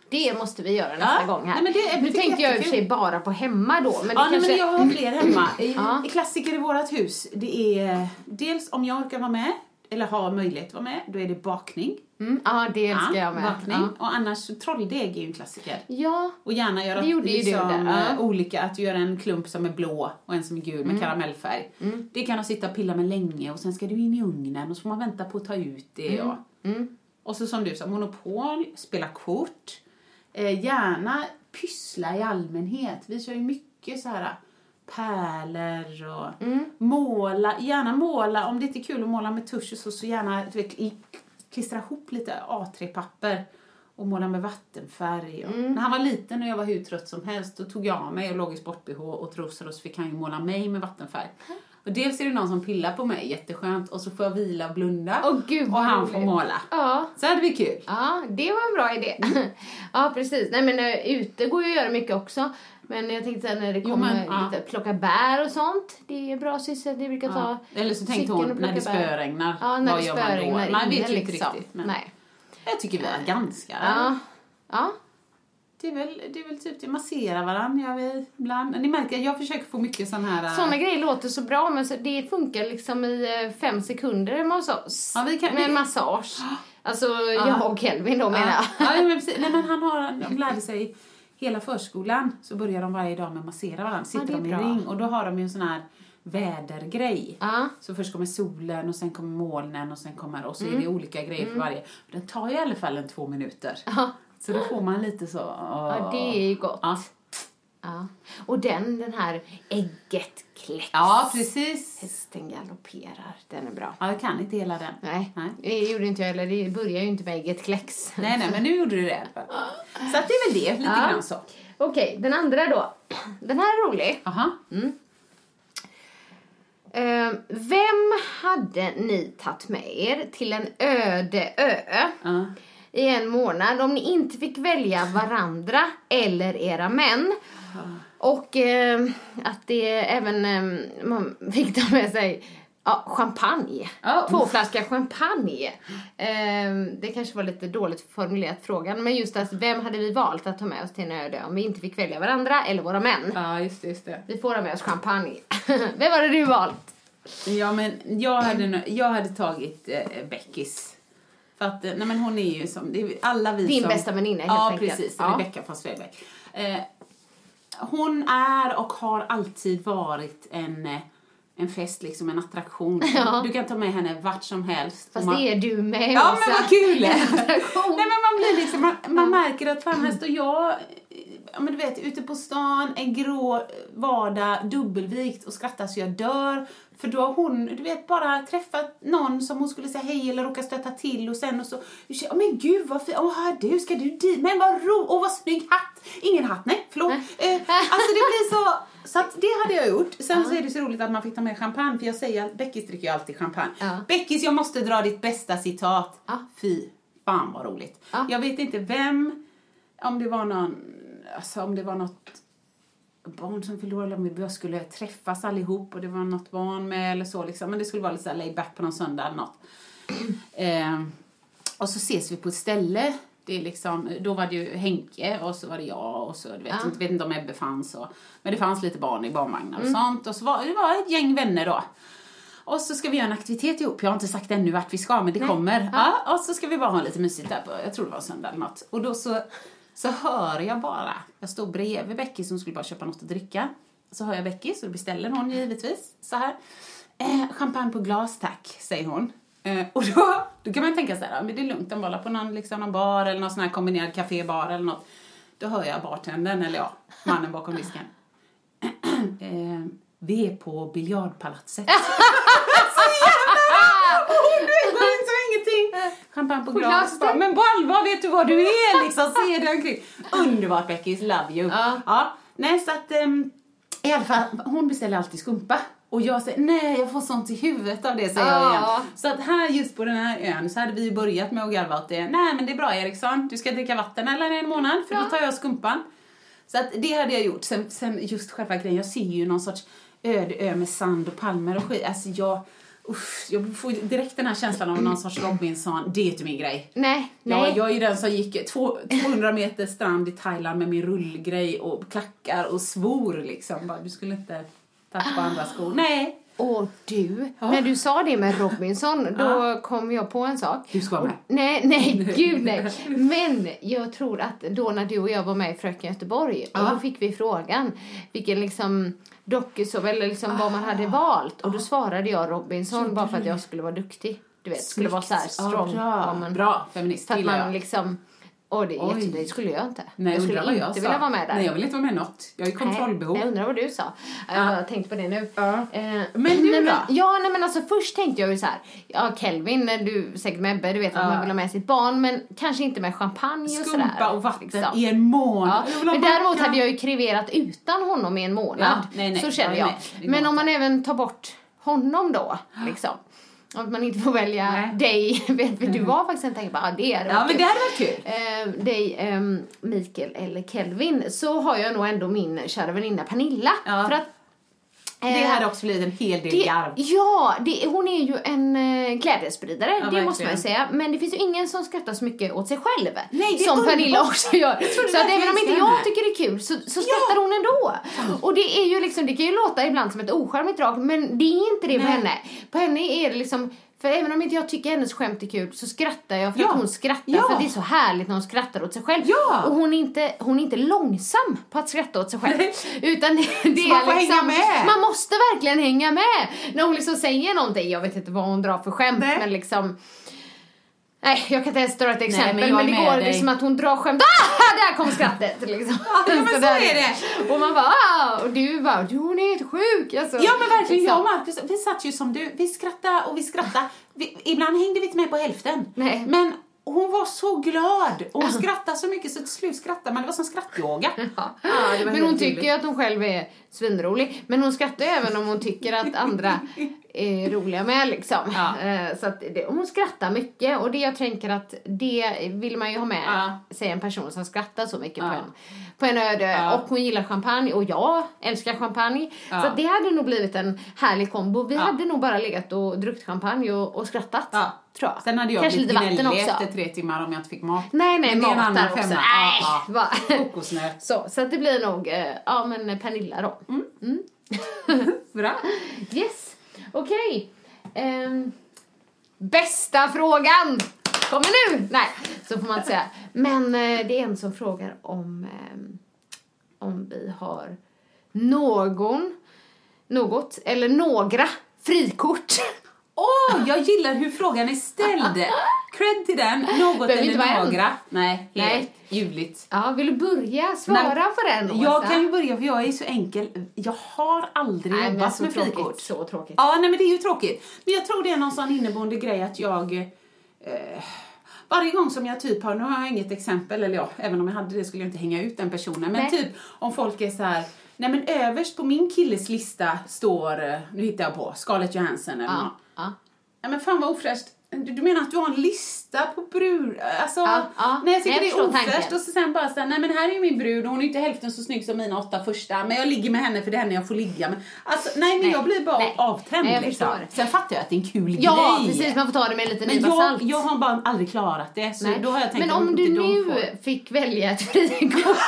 Det måste vi göra nästa Ja. gång här. Nej, det- nu det tänkte jag i och för sig bara på hemma då. Men det Ja, kanske... men jag har fler hemma. I, Ja. Klassiker i vårt hus, det är dels om jag orkar vara med, eller har möjlighet att vara med, då är det bakning. Mm, ja, det älskar jag med. bakning. Ja. Och annars trolldeg är ju en klassiker. ja. Och gärna göra Det gjorde ju liksom, där, ja. eh, olika, att du gör en klump som är blå och en som är gul Mm. med karamellfärg. Det kan man sitta och pilla med länge och sen ska du in i ugnen och så får man vänta på att ta ut det. Mm. Och, och så som du sa, monopol, spela kort, eh, gärna pyssla i allmänhet. Vi kör ju mycket så här pärlor och Mm. måla, gärna måla, om det inte är kul att måla med tusch och så, så gärna du vet, klistra ihop lite A3-papper och måla med vattenfärg. Och Mm. När han var liten och jag var hur trött som helst då tog jag av mig och låg i sport-bh och trosor och så fick han ju måla mig med vattenfärg. Och dels är det någon som pillar på mig, jätteskönt, och så får jag vila och blunda Åh, gud, och han roligt. får måla. Ja. Så hade vi kul. Ja, det var en bra idé. ja, precis. Nej, men uh, ute går ju att göra mycket också. Men jag tänkte här, när det Jo, kommer men, ja. lite plocka bär och sånt. Det är bra sysselsättning. Brukar ta Ja. Eller så tänkte hon när det spöregnar, Ja, när vad det gör man spöregnar Man vet ju inte liksom. riktigt. Men Nej. Jag tycker vi är ganska... Ja. Ja. Det är, väl, det är väl typ det, massera varandra gör vi ibland. Ni märker, jag försöker få mycket sån här... äh, Såna grejer låter så bra men så det funkar liksom i eh, fem sekunder hemma hos oss. Ja, vi kan- med vi- massage. Alltså jag och Kelvin då menar jag. Ja, ja, men precis. Nej, men han har, de lärde sig hela förskolan så börjar de varje dag med att massera varandra. Sitter är de i bra. ring och då har de ju en sån här vädergrej. Ja. Så först kommer solen och sen kommer molnen och sen kommer och så är det Mm. olika grejer för varje. Den tar ju i alla fall en två minuter. Ja. Så då får man lite så... ja, det är ju gott. Ja, Ja. Och den, den här ägget kläcks. ja precis. Hästen galopperar. Den är bra. Ja, jag kan inte hela den. Nej, Nej. det gjorde inte jag heller. Det börjar ju inte med ägget kläcks. Nej, nej, men nu gjorde du det. Så att det är väl det, lite Ja. grann så. Okej, den andra då. Den här är rolig. Aha. Eh, vem hade ni tagit med er till en öde ö Ja. I en månad om ni inte fick välja varandra eller era män? Och eh, att det även eh, man fick ta med sig ja, champagne. Ja. Två flaskor champagne. Eh, det kanske var lite dåligt formulerat frågan. Men just att vem hade vi valt att ta med oss till en öde om vi inte fick välja varandra eller våra män? Ja, just det, just det. Vi får ha med oss champagne. vem hade du valt? Ja, men jag hade, jag hade tagit eh, Beckis. För att, eh, nej men hon är ju som, det är alla vi Din som... bästa väninna, helt Ja, enkelt. precis. Ja. Rebecka von Svedberg. Eh, hon är och har alltid varit en, eh, en fest, liksom en attraktion. Ja. Du kan ta med henne vart som helst. Fast man- det är du med Ja, Åsa. men vad kul! Nej, men man blir liksom, man, man märker att fan, här står jag, ja men du vet, ute på stan, en grå vardag, dubbelvikt och skrattar så jag dör. För då har hon, du vet, bara träffat någon som hon skulle säga hej eller råka stöta till och sen och så, oh, men gud vad fint, åh här du, ska du dit, men vad ro, åh vad snygg hatt, ingen hatt, nej förlåt. Eh, alltså det blir så, så att det hade jag gjort. Sen så är det så roligt att man fick ta med champagne, för jag säger Beckis dricker ju alltid champagne. Ja. Beckis, jag måste dra ditt bästa citat. Ja. Fy fan vad roligt. Ja. Jag vet inte vem, om det var någon, alltså om det var något barn som förlorade om vi skulle träffas allihop och det var något barn med eller så liksom. Men det skulle vara lite så laid back på någon söndag eller något. Eh, och så ses vi på ett ställe. Det är liksom, då var det ju Henke och så var det jag och så, du vet, Ja. inte, vet inte om Ebbe fanns och, men det fanns lite barn i barnvagnar och sånt och så var det var ett gäng vänner då. Och så ska vi göra en aktivitet ihop. Jag har inte sagt ännu vart vi ska, men det kommer. Ja. och så ska vi bara ha lite mysigt där på, jag tror det var söndag eller något. Och då så, så hör jag bara, jag stod bredvid Becky som skulle bara köpa något att dricka. Så hör jag Becky, så då beställer hon givetvis så här. Eh, champagne på glas tack, säger hon. Eh, och då, då kan man tänka så här, men det är lugnt, de bara på någon, liksom, någon bar eller någon sån här kombinerad kafébar eller något. Då hör jag bartendern, eller ja, mannen bakom disken. eh, vi är på biljardpalatset. Hon vet så ingenting. Champagne på På glas. Bara, Men på allvar, vet du vad du är liksom? Se dig omkring. Underbart Beckis, love you. Ja. Nej, så att ehm, i alla fall, hon beställer alltid skumpa. Och jag säger, nej jag får sånt i huvudet av det säger jag Ja. igen. Så att här just på den här ön så hade vi börjat med att garva åt det. Nej men det är bra Eriksson, du ska dricka vatten eller en månad för då tar jag skumpan. Så att det hade jag gjort. Sen, sen just själva grejen, jag ser ju någon sorts öde ö med sand och palmer och skit. Alltså jag, uff, jag får direkt den här känslan av någon sorts Robinson. Det är inte min grej. Nej, nej. jag är ju den som gick två, 200 meter strand i Thailand med min rullgrej och klackar och svor liksom. Bara, du skulle inte på andra skor. Nej. Och du, när du sa det med Robinson, då kom jag på en sak. Du ska vara med. Nej, nej, gud nej. Men jag tror att då när du och jag var med i Fröken Göteborg, och då fick vi frågan vilken liksom dokusåpa eller liksom vad man hade valt. Och då svarade jag Robinson bara för att jag skulle vara duktig. Du vet, skulle vara så här strong. Ja, vad bra. bra, feminist. För att man liksom, och det, Oj. det skulle jag inte. Nej, jag skulle inte jag sa. vilja vara med där. Nej, jag vill inte vara med något. Jag har ju kontrollbehov. Nej, jag undrar vad du sa. Jag har tänkt på det nu. Ja. Eh, Men du nej, då? Men, ja, nej men alltså först tänkte jag ju så här. Ja, Kelvin, du säkert med Ebbe, du vet att Ja. man vill ha med sitt barn, men kanske inte med champagne och sådär. Skumpa och vatten liksom. i en månad. Ja. Men däremot hade jag ju kreverat utan honom i en månad. Ja, nej, nej, så känner jag Men om man även tar bort honom då, liksom. Att man inte får välja Nej. dig, för du var faktiskt en tänkt bara, ah, det hade Ja, varit men det hade varit kul. Eh, dig, ehm, Mikael eller Kelvin, så har jag nog ändå min kära väninna Pernilla. Ja. För att Det eh, hade också blivit en hel del det, garv. Ja, det, hon är ju en eh, glädjespridare, det verkligen. måste man ju säga. Men det finns ju ingen som skrattar så mycket åt sig själv. Nej, som underbart. Pernilla också gör. Så att även om inte jag tycker det är kul så, så skrattar hon ändå. Och det är ju liksom, det kan ju låta ibland som ett ocharmigt drag, men det är inte det på Nej. henne. På henne är det liksom för även om inte jag tycker hennes skämt är kul så skrattar jag för Ja. att hon skrattar. Ja. För det är så härligt när hon skrattar åt sig själv. Ja. Och hon är, inte, hon är inte långsam på att skratta åt sig själv. Utan det, det man är får liksom, hänga med. Man måste verkligen hänga med. När hon liksom säger någonting, jag vet inte vad hon drar för skämt Nej. men liksom Nej, jag kan inte ens dra ett exempel men jag men, är det går dig. liksom att hon drar skämt. Ah, där kom skrattet liksom. Ja, men så där är det. Och man bara, ah, och du bara, du hon är helt sjuk. Alltså, Ja men verkligen, jag liksom. och Marcus, vi satt ju som du, vi skrattade och vi skrattade. Vi, ibland hängde vi inte med på hälften. Nej. Men hon var så glad och hon skrattade så mycket så till slut skrattade man, det var som skrattyoga. Ja. Ja, Men hon tycker ju att hon själv är svinrolig. Men hon skrattar även om hon tycker att andra är roliga med liksom. Ja. Eh, Så att det, hon skrattar mycket och det jag tänker att det vill man ju ha med Ja. sig en person som skrattar så mycket på Ja. en, på en öde. Och hon gillar champagne och jag älskar champagne. Så det hade nog blivit en härlig kombo. Vi hade nog bara legat och druckit champagne och, och skrattat. Tror jag. Sen hade jag Kanske blivit gnällig efter tre timmar om jag inte fick mat. Nej, nej, Men mat där också. Nej. Kokosnöt. Så, så att det blir nog, eh, ja men Pernilla då. Bra. Yes, okej. Ehm, bästa frågan kommer nu! Nej, så får man inte säga. Men uh, det är en som frågar om, um, om vi har någon något, eller några, frikort. Åh, jag gillar hur frågan är ställd. Cred till den. Något Behöver eller en. några. Nej, Nej. helt ljuvligt. Ja, vill du börja svara Nej, på den Åsa? Jag kan ju börja för jag är så enkel. Jag har aldrig Nej, jobbat med tråkigt, frikort. så tråkigt. Ja, nej men det är ju tråkigt. Men jag tror det är någon sån inneboende grej att jag... Eh, varje gång som jag typ har, nu har jag inget exempel, eller ja, även om jag hade det skulle jag inte hänga ut den personen. Men Nej. typ om folk är så här, nej men överst på min killes lista står, eh, nu hittar jag på, Scarlett Johansson eller något. Ja, men fan vad ofräscht. Du, du menar att du har en lista på brud... Alltså, Ja, ja. nej jag tycker Jag det är ofräscht och så sen bara säga nej men här är ju min brud och hon är inte hälften så snygg som mina åtta första men jag ligger med henne för det är henne jag får ligga med. Alltså nej men Nej. jag blir bara Nej. avtänd Nej, jag liksom. Sen fattar jag att det är en kul Ja, grej. precis. Man får ta det med Men nypa jag, salt. jag har bara aldrig klarat det så Nej. då har jag tänkt Men om du nu får- fick välja ett frikort.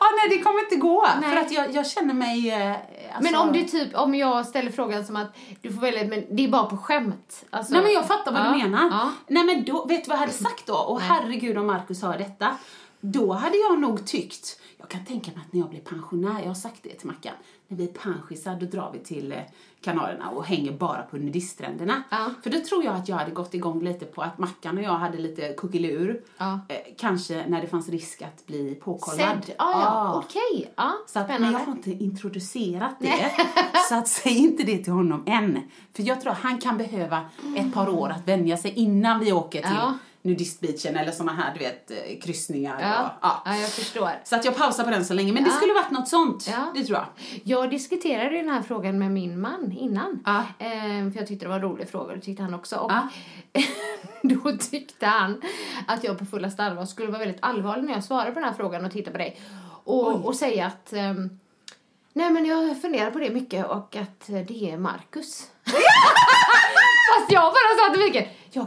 Ja nej det kommer inte gå Nej. för att jag, jag känner mig... Eh, alltså... Men om du typ, om jag ställer frågan som att du får välja, men det är bara på skämt. Alltså, Nej men jag fattar vad Ja, du menar. Ja. Nej men då, vet du vad jag hade sagt då? Och herregud om Markus hör detta. Då hade jag nog tyckt, jag kan tänka mig att när jag blir pensionär, jag har sagt det till Mackan, när vi är pensionärer då drar vi till eh, Kanarierna och hänger bara på nudiststränderna. Ja. För då tror jag att jag hade gått igång lite på att Mackan och jag hade lite kuckelur. Ja. Eh, kanske när det fanns risk att bli påkollad. Sedd. Ah, ja, Ah. okej. Ja, Så att, men jag har inte introducerat det. så att säg inte det till honom än. För jag tror att han kan behöva ett par år att vänja sig innan vi åker till Ja. Nudistbeachen eller såna här du vet eh, kryssningar. Ja, Och, ja. ja, jag förstår. Så att jag pausar på den så länge. Men det Ja. skulle varit något sånt. Ja. Det tror jag. Jag diskuterade den här frågan med min man innan. Ja. Eh, för jag tyckte det var en rolig fråga, det tyckte han också. Och Ja. då tyckte han att jag på fullaste allvar skulle vara väldigt allvarlig när jag svarade på den här frågan och titta på dig. Och, och säga att ehm, nej men jag funderar på det mycket och att eh, det är Marcus. Fast jag bara sa till Mikael, jag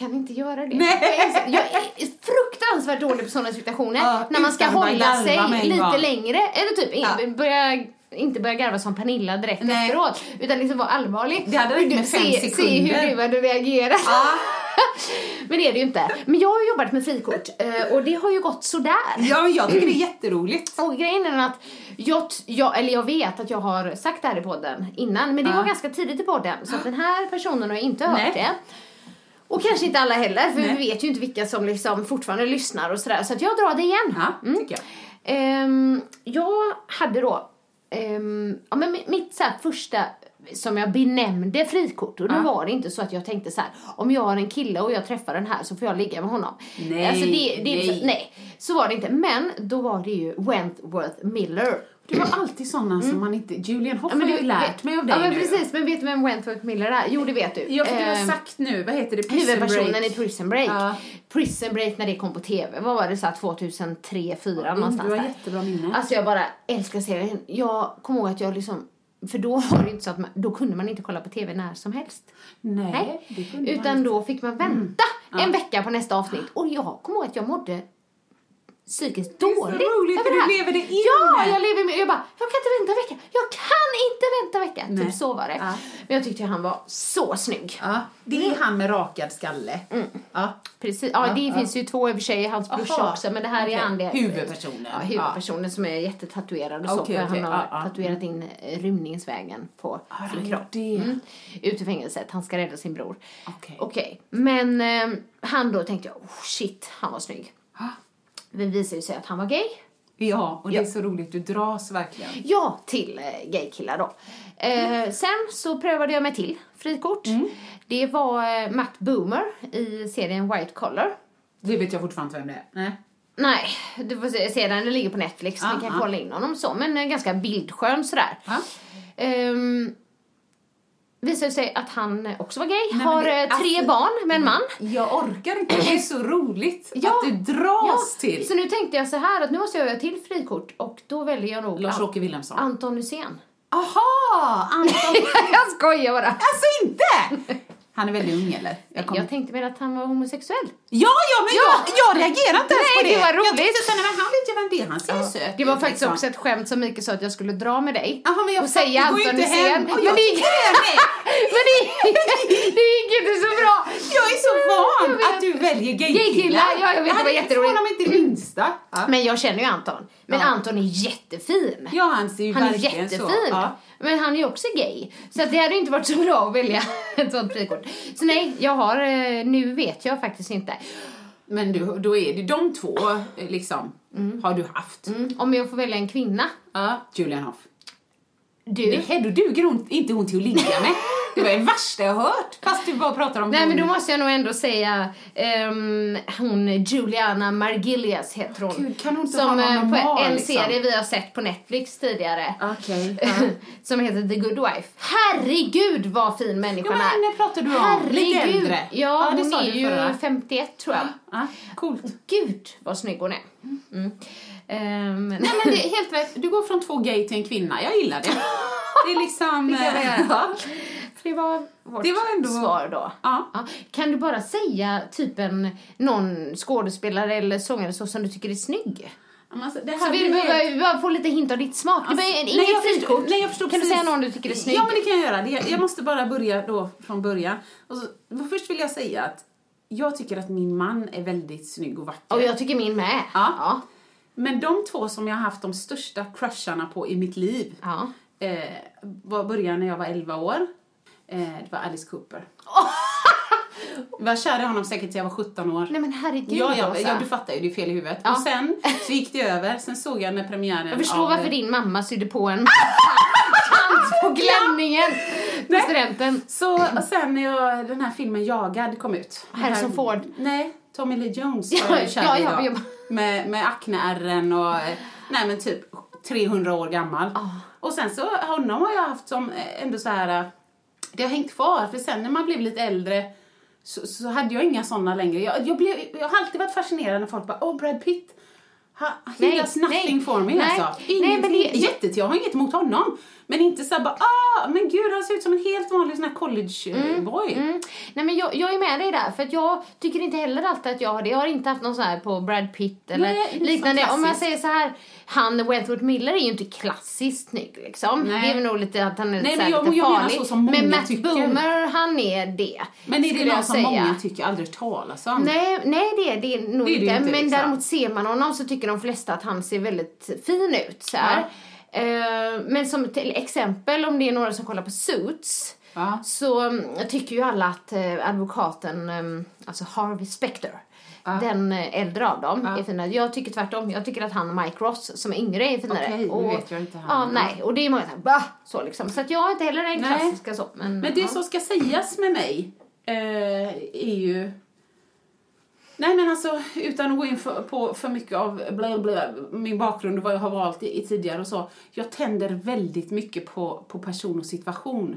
Kan inte göra det. Nej. Jag är, fruktansvärt dålig på sådana situationer. Ja, när man ska hålla sig lite gång. längre. Eller typ Ja. börja, inte börja garva som Pernilla direkt Nej. efteråt. Utan liksom vara allvarlig. Det hade räckt med fem se, Se sekunder. hur du hade reagerat. Ja. Men det är det ju inte. Men jag har jobbat med frikort eh, och det har ju gått sådär. ja, men jag tycker det är jätteroligt. Och grejen är att jag, jag, eller jag vet att jag har sagt det här i podden innan, men det Ja. var ganska tidigt i podden så att den här personen har inte hört Nej. det. Och kanske inte alla heller, för Nej. vi vet ju inte vilka som liksom fortfarande lyssnar och sådär. Så att jag drar det igen. Ja, tycker jag. Ehm, jag hade då, ehm, ja men mi- mitt så första som jag benämnde frikort och då Ja. var det inte så att jag tänkte så här om jag har en kille och jag träffar den här så får jag ligga med honom. Nej, alltså det, det nej. Så, nej, så var det inte. Men då var det ju Wentworth Miller. Du har alltid såna som man inte... Julian Hoff Mm. Ja, har men jag ju lärt mig av dig Ja men nu. precis, men vet du vem Wentworth Miller är? Jo det vet du. Ja, för du har Ehm, sagt nu, vad heter det? Prison Huvudpersonen Break. i Prison Break. Ja. Prison Break när det kom på TV, vad var det så här 2003, 2004 någonstans du har där. jättebra minne. Alltså jag bara älskar serien. Jag kommer ihåg att jag liksom, för då var det inte så att man, då kunde man inte kolla på TV när som helst. Nej, Nej. Utan då fick man vänta en vecka på nästa avsnitt. Och jag kommer ihåg att jag mådde psykiskt är så dåligt. roligt, för det du lever det in. Ja, jag lever med, jag bara, jag kan inte vänta en vecka. Jag kan inte vänta en vecka. Nej. Typ så var det. Ja. Men jag tyckte han var så snygg. Ja, det är han med rakad skalle. Ja. Precis. Ja, det finns ju två i och för sig, hans brorsa också, men det här okej. är han det. Huvudpersonen. Ja, huvudpersonen som är jättetatuerad och så, okej. han har tatuerat in eh, rymningsvägen på sin kropp. det? Mm. Ut ur fängelset, han ska rädda sin bror. Okej, men eh, han då tänkte jag, oh shit, han var snygg. Det visade ju sig att han var gay. Ja, och det Ja. är så roligt. Du dras verkligen. Ja, till eh, gaykillar då. Eh, sen så prövade jag mig till frikort. Mm. Det var eh, Matt Boomer i serien White Collar. Det vet jag fortfarande vem det är. Nej. Nej, du får se, se den. Den ligger på Netflix. Ja, Ni kan ja. kolla in honom så. Men eh, ganska bildskön sådär. Ja. Ehm, visade sig att han också var gay, men har det- eh, tre alltså- barn med en man. Jag orkar inte, det är så roligt Ja. att du dras till. Så nu tänkte jag så här att nu måste jag göra till frikort och då väljer jag nog Lars-Åke Wilhelmsson. Anton Hysén. Aha! Anton. jag skojar bara. alltså inte! Han är väldigt ung eller? Jag kom... Jag tänkte mer att han var homosexuell. Ja, ja, men Ja. Jag, jag reagerar inte ens Nej, på det. det var Jag roligt. tänkte så, nej, men han vet ju vem det är, han ser ju söt Det var ut, faktiskt liksom. också ett skämt som Mikael sa att jag skulle dra med dig. Jaha, men jag och säga Hysén. hem. Och Men jag det är men det, det gick inte så bra. Jag är så van Jag att du väljer Gaykillar, gaykillar. ja, jag vet, det var jätteroligt. Jag inte det minsta. Ja. Men jag känner ju Anton. Men Ja. Anton är jättefin. Ja, han ser ju Han är verkligen jättefin. så. Ja. Men han är ju också gay. Så att det hade inte varit så bra att välja ett sånt frikort. Så nej, jag har, eh, nu vet jag faktiskt inte. Men du, då är det de två, eh, liksom, har du haft. Mm, om jag får välja en kvinna. Ja, Julian Hoff. Du? Nej, då duger hon, inte hon till att ligga med. Det var det värsta jag hört. Fast du bara pratar om Nej men då hon. måste jag nog ändå säga ehm, hon Juliana Margilius heter hon. Gud, kan hon inte som vara eh, på normal, en liksom? serie vi har sett på Netflix tidigare. Okej. ja. som heter The Good Wife. Herregud vad fin människan men är. henne pratar du om. Lite Herregud. äldre. Ja, det hon är ju förra. 51 tror jag. Ja, coolt. Gud vad snygg hon är. Mm. Ehm, Nej men det är helt rätt. Du går från två gay till en kvinna. Jag gillar det. Det är liksom... Det kan jag eh, göra. ja. det var vårt Det var ändå- svar då. Ja. Kan du bara säga typ en, någon skådespelare eller sångare så som du tycker är snygg? Men alltså, Så vi blir helt- behöver bara få lite hint av ditt smak. Det behöver Nej, inget jag frikort. nej, jag förstår kan du precis. säga någon du tycker är snygg? Ja, men det kan jag göra. Det, jag måste bara börja då från början. Så, först vill jag säga att jag tycker att min man är väldigt snygg och vacker. Och jag tycker min med. Ja. Ja. Men de två som jag har haft de största crusharna på i mitt liv ja. eh, var började när jag var 11 år. Eh, det var Alice Cooper. Jag var kär i honom säkert till jag var 17 år. Nej men herregud Ja, ja, ja, du fattar ju, det är fel i huvudet. Ja. Och sen så gick det över, sen såg jag när premiären Jag förstår av... varför din mamma sydde på en kant på klänningen på studenten. Så och sen när jag, den här filmen Jagad kom ut. Harrison här- Ford. Nej, Tommy Lee Jones var jag kär i ja, ja. Med, med akneärren och, eh, nej men typ 300 år gammal. Ah. Och sen så, honom har jag haft som eh, ändå så här, eh, det har hängt kvar. För sen när man blev lite äldre så, så hade jag inga sådana längre. Jag, jag, blev, jag har alltid varit fascinerad när folk bara, åh Brad Pitt. Ha, he Nej, does nothing nej, for me nej, alltså. nej, men det- Jättet, jag har inget emot honom. Men inte så bara, ah, men gud han ser ut som en helt vanlig sån här college eh, boy. Mm. Nej men jag, jag är med dig där för att jag tycker inte heller alltid att jag har det. Jag har inte haft någon sån här på Brad Pitt eller Nej, liknande. Om jag säger så här, han Wentworth Miller är ju inte klassiskt snygg liksom. Nej. Det är väl nog lite att han är Nej, men jag- lite jag farlig. så som många men Matt tycker. Boomer, han är det. Men är det någon som säga. många tycker aldrig talas om? Nej, nej det är det nog Det är det inte. inte, men liksom. däremot ser man honom så tycker de flesta att han ser väldigt fin ut. Så här. Eh, men som till exempel om det är några som kollar på Suits Ja. så mm, tycker ju alla att eh, advokaten, eh, alltså Harvey Specter, den eh, äldre av dem är finare. Jag tycker tvärtom. Jag tycker att han och Mike Ross som är yngre är finare. Okej, och, vet jag inte Ja, han. nej. Och det är många som bah! Så liksom. Så att jag har inte heller den Nej. klassiska så. Men, Men det ja. som ska sägas med mig eh, är ju... Nej men alltså utan att gå in för, på för mycket av bla bla, min bakgrund och vad jag har valt i, i tidigare och så. Jag tänder väldigt mycket på, på person och situation.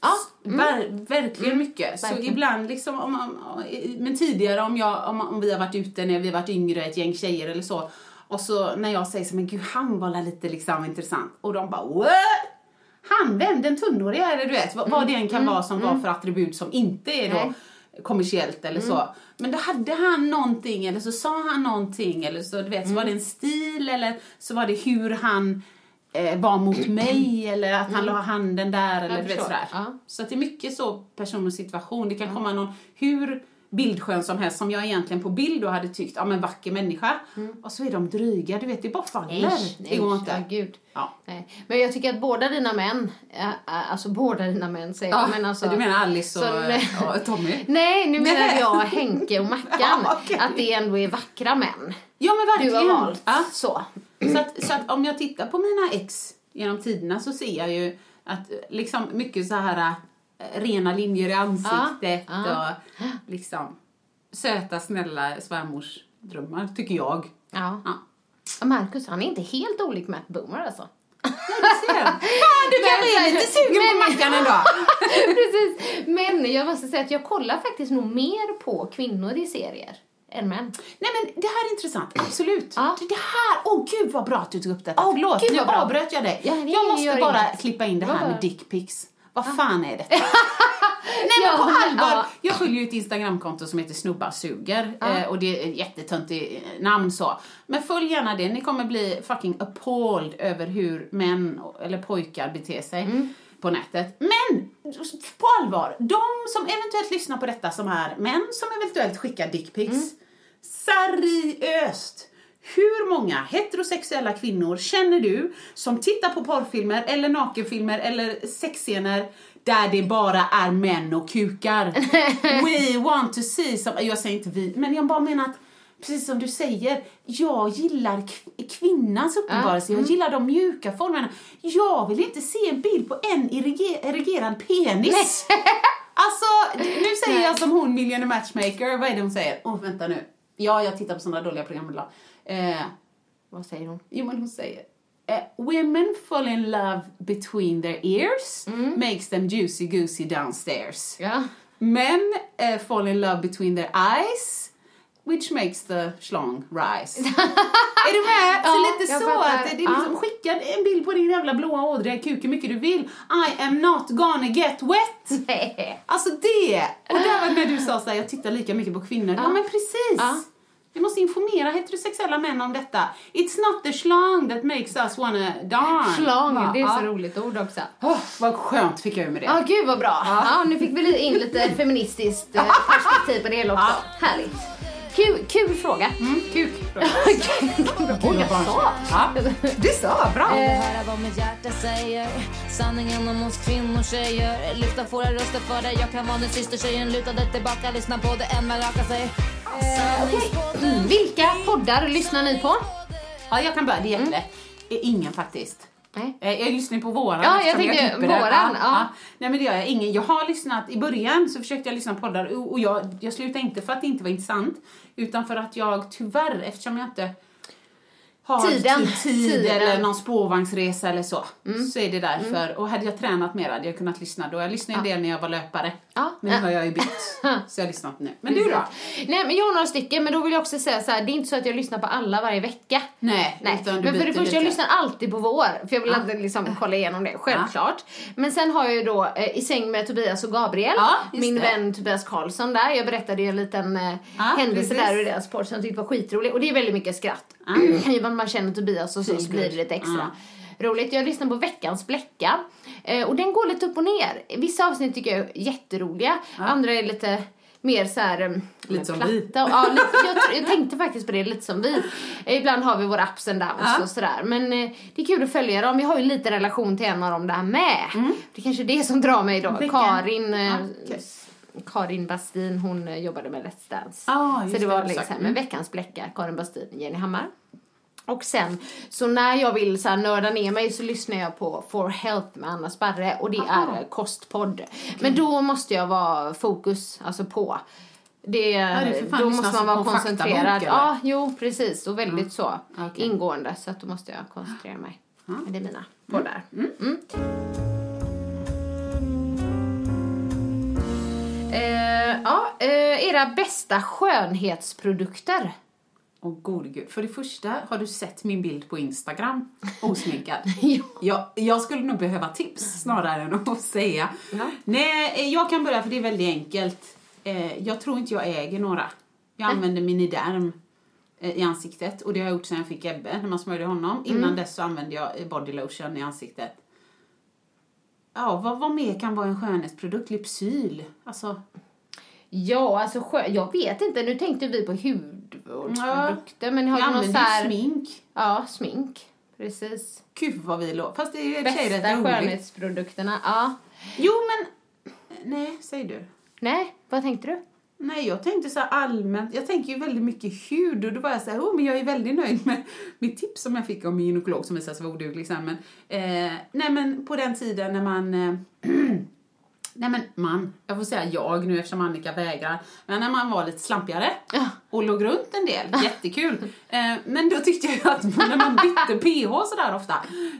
Ja. Ver, verkligen mycket. Så Verkligen. ibland liksom, om, om, men tidigare om, jag, om, om vi har varit ute när vi har varit yngre, ett gäng tjejer eller så. Och så när jag säger så, men gud han var lite liksom intressant. Och de bara, what? Han, vem? Den tunnhåriga? Eller du vet, vad, vad det än kan vara som var för attribut som inte är då. Kommersiellt eller så. Men då hade han någonting eller så sa han någonting eller så, du vet, så var det en stil eller så var det hur han eh, var mot mig eller att han la handen där eller du vet sådär. Ja. Så det är mycket så person och situation. Det kan komma någon hur bildskön som helst som jag egentligen på bild då hade tyckt, ja men vacker människa. Och så är de dryga, du vet det bara faller. Nej, det går inte. Ja, gud. Ja. Nej. Men jag tycker att båda dina män, alltså båda dina män säger jag, men alltså, du menar Alice och, så- och Tommy? Nej, nu menar Nej. jag Henke och Mackan. Ja, okej. Att det ändå är vackra män Ja men du verkligen. har valt. Ja. Så. Så, att, så att om jag tittar på mina ex genom tiderna så ser jag ju att liksom mycket så här rena linjer i ansiktet Ja, och liksom söta snälla svärmorsdrömmar tycker jag. Ja. Ja. Och Marcus, han är inte helt olik Matt Boomer alltså. Fan, du kanske är lite sugen på mackan dag. Precis. Men jag måste säga att jag kollar faktiskt nog mer på kvinnor i serier än män. Nej men det här är intressant, absolut. Ja. Det här, åh gud vad bra att du tog upp detta. Åh, Förlåt, gud, nu avbröt jag dig. Ja, jag måste bara inget. klippa in det här med dickpics. Vad fan är detta? Nej men på allvar, ja. jag följer ju ett instagramkonto som heter snubbar suger eh, och det är ett jättetöntigt namn så. Men följ gärna det, ni kommer bli fucking appalled över hur män eller pojkar beter sig Mm. på nätet. Men på allvar, de som eventuellt lyssnar på detta som är män som eventuellt skickar dickpics. Mm. Seriöst! Hur många heterosexuella kvinnor känner du som tittar på porrfilmer eller nakenfilmer eller sexscener där det bara är män och kukar? We want to see some... Jag säger inte vi, men jag bara menar att Precis som du säger, jag gillar kv- kvinnans uppenbarelse, jag gillar de mjuka formerna. Jag vill inte se en bild på en erige- erigerad penis. Alltså, nu säger jag som hon, Millionaire Matchmaker, vad är det hon säger? Åh, vänta nu. Ja, jag tittar på sådana dåliga program ibland. Eh, Vad säger hon? jo, men hon säger eh, Women fall in love between their ears, makes them juicy goosey downstairs. Ja. Men eh, fall in love between their eyes, which makes the schlong rise. är du med? Så Ja, lite så fattar. att det är liksom, Ja. skicka en bild på din jävla blåa ådriga kuk hur mycket du vill. I am not gonna get wet. Alltså det! Och där var när du sa såhär, jag tittar lika mycket på kvinnor. Ja, men precis! Vi måste informera heterosexuella män om detta. It's not the schlong that makes us wanna darn. Schlong, Va? det är ja. så roligt ord också. Åh, vad skönt fick jag ur med det. Ja, gud vad bra. Ja. nu fick vi in lite feministiskt eh, perspektiv på det hela också. Härligt. Kul, kul fråga. Kuk. Oj, jag sa. Ja, du sa, bra. höra vad mitt hjärta säger Sanningen om oss kvinnor tjejer Lyfta våra röster för dig Jag kan vara din syster tjejen Lutade tillbaka, lyssna på det än man rakar sig Mm, vilka poddar lyssnar ni på? Ja, jag kan börja, det är jättelätt. Eh, Ingen faktiskt. Nej. Eh, Jag lyssnar på våran. Ja, jag tänkte våran, ja. Nej men det gör jag ingen. Jag har lyssnat, i början så försökte jag lyssna på poddar och jag, jag slutade inte för att det inte var intressant. Utan för att jag tyvärr, eftersom jag inte har Tiden. typ tid Tiden. eller någon spårvagnsresa eller så. Så är det därför. Och hade jag tränat mer hade jag kunnat lyssna då. Jag lyssnade en del när jag var löpare. Ja. Men nu har jag ju bytt. så jag har lyssnat nu. Men du då? Nej, men jag har några stycken, men då vill jag också säga så här, det är inte så att jag lyssnar på alla varje vecka. Nej, Nej, men för det första, jag lyssnar alltid på vår, för jag vill inte liksom kolla igenom det, självklart. Men sen har jag ju då eh, I säng med Tobias och Gabriel, min det. vän Tobias Karlsson där. Jag berättade ju en liten eh, händelse precis. där ur deras podd som jag tyckte var skitrolig. Och det är väldigt mycket skratt. Att man känner Tobias och så, så blir det lite extra. Roligt. Jag lyssnar på Veckans Bläcka. Eh, och den går lite upp och ner. Vissa avsnitt tycker jag är jätteroliga. Andra är lite mer så här... eh, Lite som platta. vi. Ja, lite, jag, jag tänkte faktiskt på det lite som vi. Eh, Ibland har vi våra ups and downs Ja. och sådär. Men eh, det är kul att följa dem. Jag har ju lite relation till en av dem där med. Det är kanske är det som drar mig då. Vilken? Karin... Eh, Ja, okej. Karin Bastin, hon eh, jobbade med Let's Dance. Ah, så det det, var du liksom med Veckans Bläcka, Karin Bastin, Jenny Hammar. Och sen, så när jag vill så här, nörda ner mig så lyssnar jag på For Health med Anna Sparre och det Aha. är eh, kostpodd. Men då måste jag vara fokus, alltså på. Det, det för fan då måste man vara koncentrerad. Ja, jo precis. Och väldigt så Okej. ingående så att då måste jag koncentrera mig. Men Det är mina poddar. Mm. Eh, ja, eh, era bästa skönhetsprodukter. Åh gode gud. För det första, har du sett min bild på Instagram? Osminkad. Ja. jag, jag skulle nog behöva tips snarare än att säga. Ja. Nej, eh, jag kan börja för det är väldigt enkelt. Eh, jag tror inte jag äger några. Jag använder Miniderm eh, i ansiktet och det har jag gjort sedan jag fick Ebbe när man smörjde honom. Innan dess så använde jag eh, body lotion i ansiktet. Ja, vad, vad mer kan vara en skönhetsprodukt? Lypsyl. Alltså, Ja, alltså skö- jag vet inte. Nu tänkte vi på hudvårdsprodukter. Men har något använder så här... ju smink. Ja, smink. Precis. Gud vad vi låg. Fast det är ju sig rätt Bästa skönhetsprodukterna. Ja. Jo, men... Nej, säg du. Nej, vad tänkte du? Nej, jag tänkte så allmänt. Jag tänker ju väldigt mycket hud och då var jag så här, oh, men jag är väldigt nöjd med mitt tips som jag fick av min gynekolog som visade sig vara oduglig sen. Men, eh, nej, men på den tiden när man... Eh, nej, men man. Jag får säga jag nu eftersom Annika vägrar. Men när man var lite slampigare. Ja. och låg runt en del. Jättekul. Eh, men då tyckte jag att när man bytte PH sådär ofta,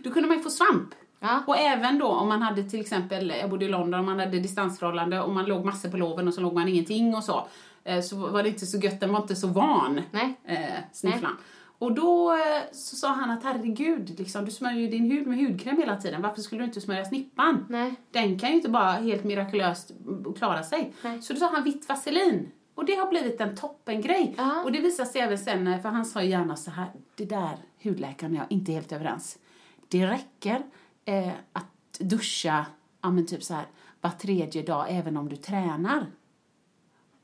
då kunde man ju få svamp. Ja. Och även då om man hade till exempel, jag bodde i London, om man hade distansförhållande och man låg massor på loven och så låg man ingenting och så. eh, Så var det inte så gött, den var inte så van, Nej. eh, snifflan. Och då eh, så sa han att herregud, liksom, du smörjer ju din hud med hudkräm hela tiden. Varför skulle du inte smörja snippan? Nej. Den kan ju inte bara helt mirakulöst klara sig. Nej. Så då sa han vitt vaselin. Och det har blivit en toppengrej. Ja. Och det visar sig även sen, eh, för han sa ju gärna så här, det där hudläkaren och jag inte helt överens. Det räcker eh, att duscha, ja men typ så här, var tredje dag även om du tränar.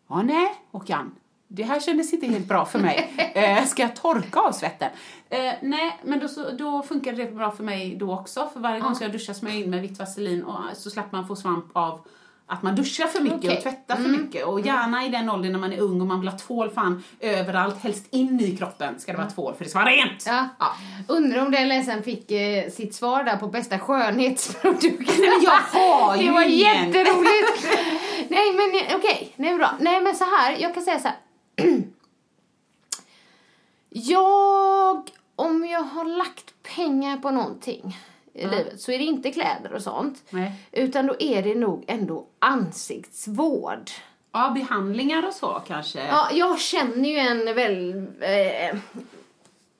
Ja, nej, Håkan. Det här kändes inte helt bra för mig. Eh, ska jag torka av svetten? Eh, nej, men då, så, då funkade det bra för mig då också. För varje gång som jag duschar smörjer jag in med vitt vaselin och så slapp man få svamp av att man duschar för mycket Okej. och tvättar för mycket. Och gärna i den åldern när man är ung och man vill ha tvål fan överallt, helst in i kroppen ska det vara tvål för det ska vara rent. Ja. Undrar om den läsaren fick eh, sitt svar där på bästa skönhetsprodukt. Nej, men jag har ju Det var ingen. jätteroligt. Nej men eh, okej, nej bra. Nej men så här, jag kan säga så här. jag, om jag har lagt pengar på någonting i livet så är det inte kläder och sånt. Nej. Utan då är det nog ändå ansiktsvård. Ja, behandlingar och så kanske. Ja, jag känner ju en väl... Eh,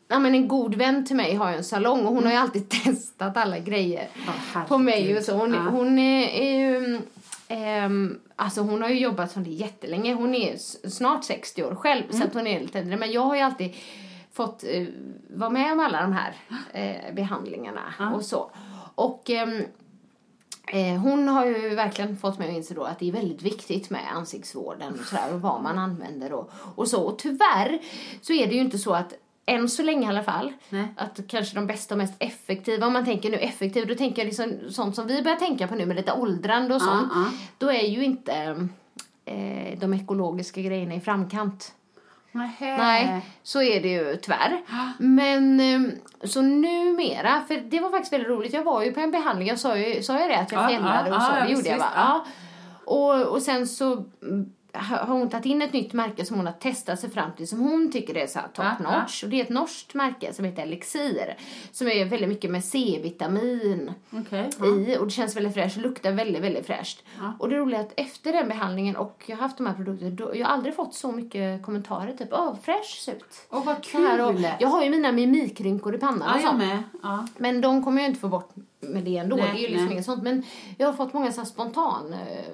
ja, men en god vän till mig har ju en salong och hon har ju alltid testat alla grejer Ja, på mig och så. Hon, Ja. hon är, är ehm, alltså hon har ju jobbat som det jättelänge. Hon är snart 60 år själv så Mm. att hon är lite äldre. Men jag har ju alltid fått eh, vara med om alla de här eh, behandlingarna och så. Och ehm, Eh, hon har ju verkligen fått mig att inse då att det är väldigt viktigt med ansiktsvården och, sådär, och vad man använder och, och så. Och tyvärr så är det ju inte så att än så länge i alla fall, Nej. att kanske de bästa och mest effektiva, om man tänker nu effektiv, då tänker jag liksom sånt som vi börjar tänka på nu med lite åldrande och sånt. ja. Då är ju inte eh, de ekologiska grejerna i framkant. Nähä. Nej, så är det ju tyvärr. Men eh, så numera, för det var faktiskt väldigt roligt. Jag var ju på en behandling, jag sa ju, sa jag det att jag Ja, fjällade ja, och så, ja, det gjorde jag visst, va? ja. Ja. Och, och sen så mm, har hon tagit in ett nytt märke som hon har testat sig fram till som hon tycker är så top Ja, ja. notch. Och det är ett norskt märke som heter Elixir. Som är väldigt mycket med C-vitamin Okej. i och det känns väldigt fräscht och luktar väldigt, väldigt fräscht. Och det roliga är att efter den behandlingen och jag har haft de här produkterna, då, jag har aldrig fått så mycket kommentarer typ åh fräsch ser ut. Åh, vad Så här, och kul. jag har ju mina mimikrynkor i pannan och sånt. Men de kommer jag inte få bort med det ändå. Nej, det är ju liksom nej. inget sånt. Men jag har fått många så spontan eh,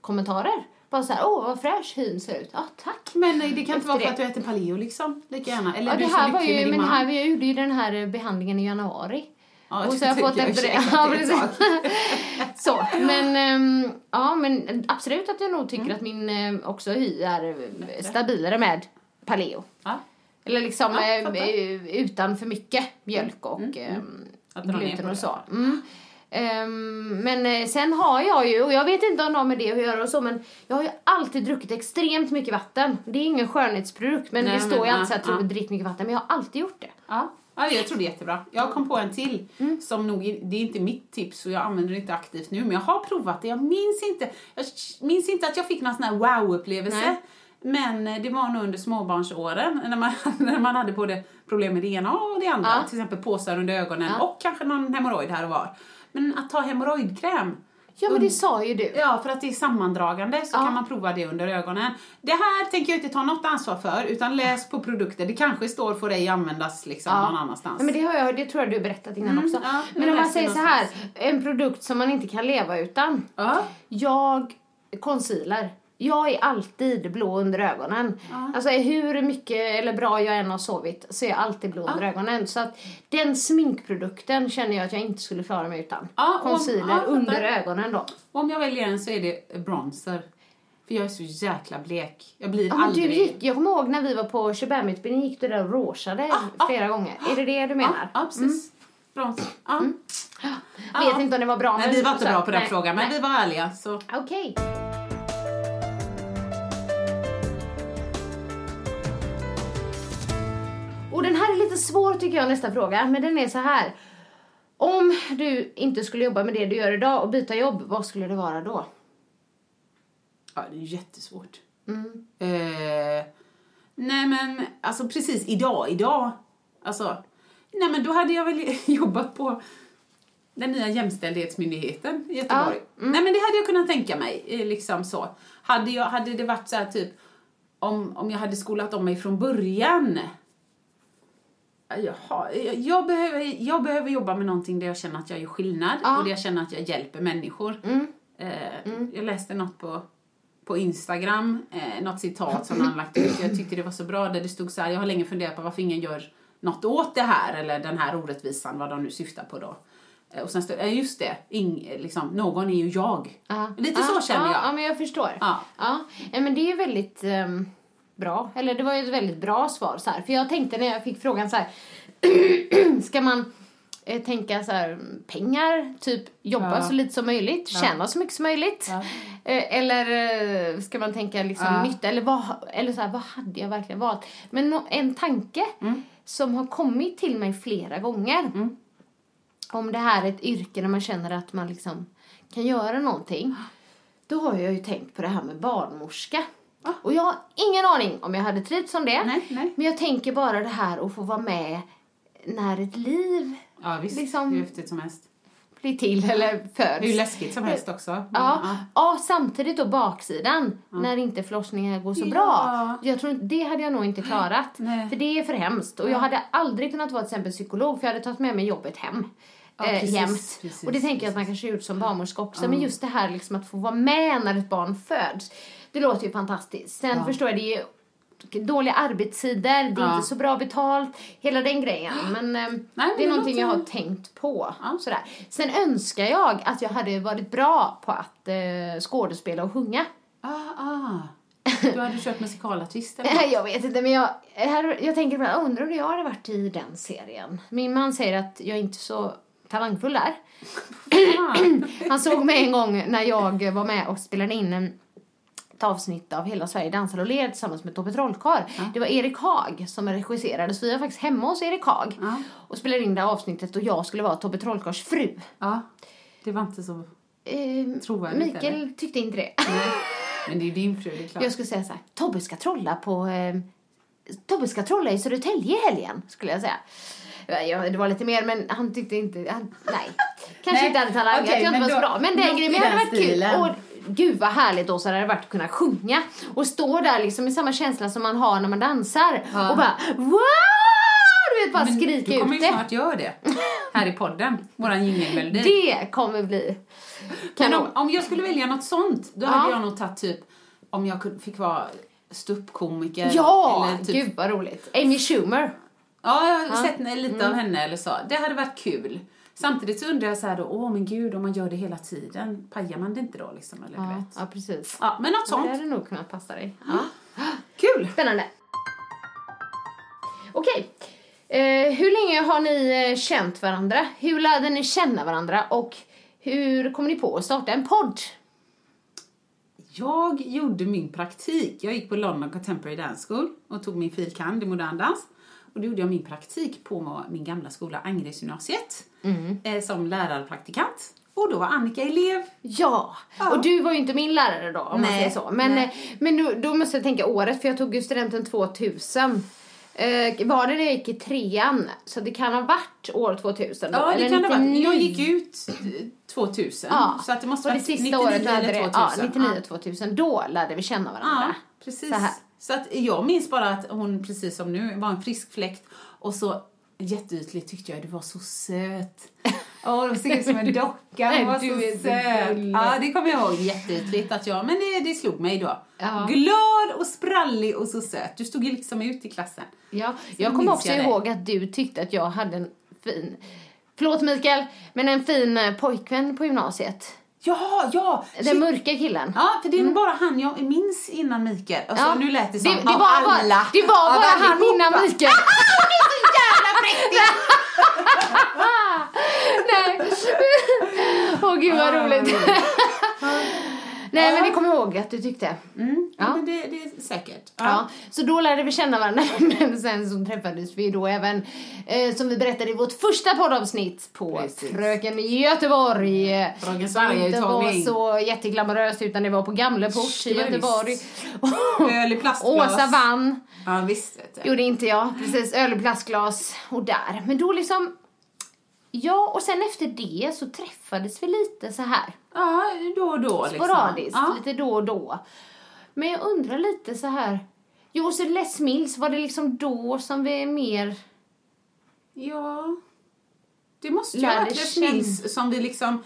kommentarer. Bara så här, åh vad fräsch hyn ser ut. Ja, tack. Men nej, det kan inte vara för det. att du äter paleo liksom, lika gärna. Eller Ja, det här var ju, men här, jag gjorde ju den här behandlingen i januari. Ja, och så har jag fått tycker efter det. Ja, så, men, ehm, ja, men absolut att jag nog tycker att min eh, också hy är eh, stabilare med paleo. Ja. Eller liksom Ja, eh, eh, utan för mycket mjölk och dra ner gluten och så. Ehm, men eh, sen har jag ju, och jag vet inte om det har med det att göra och så, men jag har ju alltid druckit extremt mycket vatten. Det är ingen skönhetsprodukt, men Nej, det står men, ju alltid ja, så här, ja. drick mycket vatten, men jag har alltid gjort det. Ja. ja, jag tror det är jättebra. Jag kom på en till Mm. som nog, det är inte mitt tips och jag använder det inte aktivt nu, men jag har provat det. Jag minns inte, jag minns inte att jag fick någon sån här wow-upplevelse. Men eh, det var nog under småbarnsåren när man, när man hade både problem med det ena och det andra. Ja. Till exempel påsar under ögonen Ja. och kanske någon hemorrojd här och var. Men att ta hemorrojdkräm Ja, men det sa ju du. Ja, för att det är sammandragande så Ja. kan man prova det under ögonen. Det här tänker jag inte ta något ansvar för, utan läs på produkter. Det kanske står får ej användas liksom någon annanstans. Ja, men det, har jag, det tror jag du har berättat innan Mm, också. ja, men om man säger så här, en produkt som man inte kan leva utan. Ja. Jag, concealer. Jag är alltid blå under ögonen. Alltså hur mycket eller bra jag än har sovit så är jag alltid blå under ögonen. Så att den sminkprodukten känner jag att jag inte skulle klara mig utan. Ja, Concealer ja, fattar. under ögonen då. Om jag väljer en så är det bronzer. För jag är så jäkla blek. Jag blir Ja, aldrig... du gick, jag kommer ihåg när vi var på Shabam-utbildningen gick du där och rosade ah. flera gånger. Är det det du menar? Ja, ja precis. Ja. Mm. Vet inte om det var bra. Nej, vi var inte så- bra på den nej, frågan, men nej. vi var ärliga. Okej. Och den här är lite svår tycker jag nästa fråga, men den är så här. Om du inte skulle jobba med det du gör idag och byta jobb, vad skulle det vara då? Ja, det är jättesvårt. Mm. Eh, Nej men, alltså precis idag, idag. Alltså, nej men då hade jag väl jobbat på den nya jämställdhetsmyndigheten i Göteborg. Ja, mm. Nej men det hade jag kunnat tänka mig, eh, liksom så. Hade, jag, hade det varit så här typ, om, om jag hade skolat om mig från början. Jaha, jag, behöver, jag behöver jobba med någonting där jag känner att jag gör skillnad Ja. och där jag känner att jag hjälper människor. Eh, Jag läste något på, på Instagram, eh, något citat som han lagt ut. Jag tyckte det var så bra där det stod så här, jag har länge funderat på varför ingen gör något åt det här eller den här orättvisan, vad de nu syftar på då. Eh, Och sen stod det, just det, ing, liksom, någon är ju jag. Ja. Lite Ja, så känner ja, jag. Ja, men jag förstår. Ja. Ja. ja men det är väldigt ehm, bra. Eller det var ju ett väldigt bra svar så här. För jag tänkte när jag fick frågan så här. ska man eh, tänka så här pengar, typ jobba Ja. så lite som möjligt, tjäna så mycket som möjligt. Ja. Eh, eller eh, ska man tänka liksom Ja. nytta, eller vad, eller så här, vad hade jag verkligen valt? Men nå- en tanke Mm. som har kommit till mig flera gånger om det här är ett yrke där man känner att man liksom kan göra någonting. Då har jag ju tänkt på det här med barnmorska. Och jag har ingen aning om jag hade trivts som det. Nej, nej. Men jag tänker bara det här att få vara med när ett liv Ja visst, Liksom- hur häftigt som helst. blir till eller föds. Hur läskigt som helst också. Men, Ja, ja, samtidigt då baksidan, när inte förlossningar går så bra. Ja. Jag tror det hade jag nog inte klarat. Nej. För det är för hemskt. Och jag hade aldrig kunnat vara till exempel psykolog för jag hade tagit med mig jobbet hem. Ja, eh, precis, jämt. precis, och det tänker jag att man kanske gjort som barnmorska också. Men just det här liksom att få vara med när ett barn föds. Det låter ju fantastiskt. Sen förstår jag, det är ju dåliga arbetstider, det är Ja. inte så bra betalt, hela den grejen. Men eh, men det är det någonting jag har låter- tänkt på. Ja. Sådär. Sen önskar jag att jag hade varit bra på att eh, skådespela och sjunga. Ah, ah. Du hade kört musikalartist eller något? jag vet inte, men jag, här, jag tänker bara, undrar hur jag hade varit i den serien. Min man säger att jag är inte så talangfull där. Han såg mig en gång när jag var med och spelade in en ett avsnitt av Hela Sverige dansar och ler tillsammans med Tobbe Trollkarl. Det var Erik Haag som regisserade, så vi var faktiskt hemma hos Erik Haag och spelade in det avsnittet och jag skulle vara Tobbe Trollkarls fru. Ja, det var inte så... Eh, Trovärdigt, Mikael eller? tyckte inte det. Men det är din fru, det är klart. Jag skulle säga så här, Tobbe ska trolla på... Eh, Tobbe ska trolla i Södertälje i helgen, skulle jag säga. Ja, det var lite mer, men han tyckte inte... Han, nej. Kanske Nej, inte hade talang, okej, att jag inte var så bra. Men den grejen, hade varit kul. Och gud vad härligt då så hade det varit att kunna sjunga. Och stå där liksom i samma känsla som man har när man dansar. Och bara wow! Du vet, bara Men skrika du kommer ut ju det. snart göra det. Här i podden. Våran jingelmelodi. Det kommer bli Men kanon. om, om jag skulle välja något sånt, då Ja. hade jag nog tagit typ, om jag fick vara ståuppkomiker. Ja, eller typ, gud vad roligt. Amy Schumer. Ja, jag har sett lite Mm. av henne eller så. Det hade varit kul. Samtidigt så undrar jag så här då, åh men gud, om man gör det hela tiden, pajar man det inte då liksom? Eller du Ja, vet. ja precis. Ja, men något Det sånt. hade nog kunnat passa dig. Ja. Kul! Spännande. Okej. Eh, hur länge har ni eh, känt varandra? Hur lärde ni känna varandra? Och hur kom ni på att starta en podd? Jag gjorde min praktik. Jag gick på London Contemporary Dance School och tog min filkand i modern dans. Och då gjorde jag min praktik på min gamla skola, Angeredsgymnasiet, eh, som lärarpraktikant. Och då var Annika elev. Ja. Ja. och du var ju inte min lärare då om man Nej, säger så. Men, nej. eh, men då, då måste jag tänka året för jag tog ju studenten 2000. Eh, var det när jag gick i trean? Så det kan ha varit år 2000 då? Ja, det kan det vara. 99. Jag gick ut eh, 2000. Ja, Så att det måste och det sista 99 året eller det. 2000. Ja, 99 2000. Då lärde vi känna varandra. Ja, precis. Så här. Så att jag minns bara att hon, precis som nu, var en frisk fläkt. Och så jätteytligt tyckte jag du var så söt. Åh, du ser ut som en docka. Hon var så söt. Ja, det kommer jag ihåg jätteytligt att jag, men det, det slog mig då. Ja. Glad och sprallig och så söt. Du stod ju liksom ut i klassen. Ja, Så jag kommer också jag ihåg att du tyckte att jag hade en fin, förlåt Mikael, men en fin eh, pojkvän på gymnasiet. Ja, ja! Den mörka killen. Ja, för det är nog bara han jag minns innan Mikael. Alltså, Ja. nu lät det som det, det av var alla. Bara, det var bara han innan Mikael. Nej. Åh gud vad roligt. Nej, men det kommer ihåg att du tyckte. Mm, ja. Ja. men det, det är säkert. Ja. så då lärde vi känna varandra, men sen så träffades vi då även, eh, som vi berättade i vårt första poddavsnitt på Precis. Fröken i Göteborg. Fröken Som inte var så jätteglamoröst utan det var på Gamleport i Göteborg. Öl i plastglas. Åsa vann. Ja, visst. Gjorde inte jag. Precis, öl och plastglas och där. Men då liksom, ja och sen efter det så träffades vi lite så här Ja, då och då liksom. sporadiskt, Ja. lite då och då. Men jag undrar lite så här, jo så Les Mills, var det liksom då som vi mer, Ja. Det måste ju ha varit Les Mills som vi liksom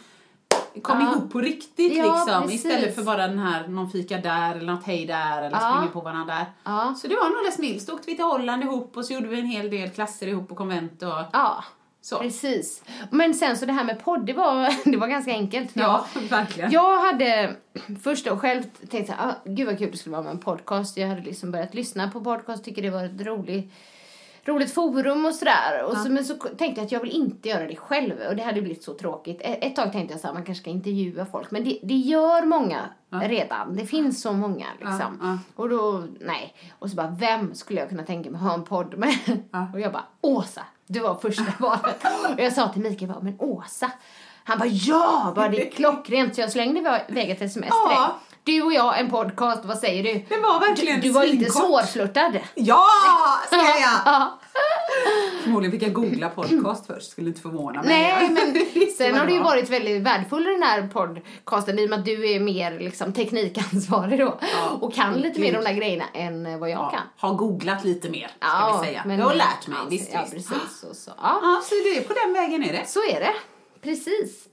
kom Ja. ihop på riktigt Ja, liksom. precis. Istället för bara den här, någon fika där eller något hej där eller Ja. springer på varandra där. ja, Så det var nog Les Mills. Då åkte vi till Holland ihop och så gjorde vi en hel del klasser ihop på konvent och ja. Så. Precis. Men sen så det här med podd, det var, det var ganska enkelt. Ja, verkligen. Jag hade först då själv tänkt så här, ah, gud vad kul det skulle vara med en podcast. Jag hade liksom börjat lyssna på podcast, tycker det var ett roligt, roligt forum och sådär. Och så, men så tänkte jag att jag vill inte göra det själv och det hade blivit så tråkigt. Ett, ett tag tänkte jag så här, man kanske ska intervjua folk, men det, det gör många redan. Det finns så många liksom. Ja, ja. Och då, nej. Och så bara, vem skulle jag kunna tänka mig ha en podd med? Och jag bara, Åsa, du var första valet. och jag sa till Mikael, bara, men Åsa. Han bara, ja, bara det är klockrent. Så jag slängde iväg ett sms. Ja. Du och jag, en podcast, vad säger du? Det var verkligen Du, du var inte svårflörtad. Ja, ska jag! Ja. Förmodligen fick jag googla podcast först, skulle inte förvåna mig. Nej, men sen har det du ju var. varit väldigt värdefull i den här podcasten i och med att du är mer liksom, teknikansvarig då. och kan lite mer de där grejerna än eh, vad jag Ja, kan. har googlat lite mer, ska vi säga. men- jag har lärt mig, ja, visst, ja, visst. precis. Och så. Ja, Ja, så det är på den vägen är det. så är det. Precis.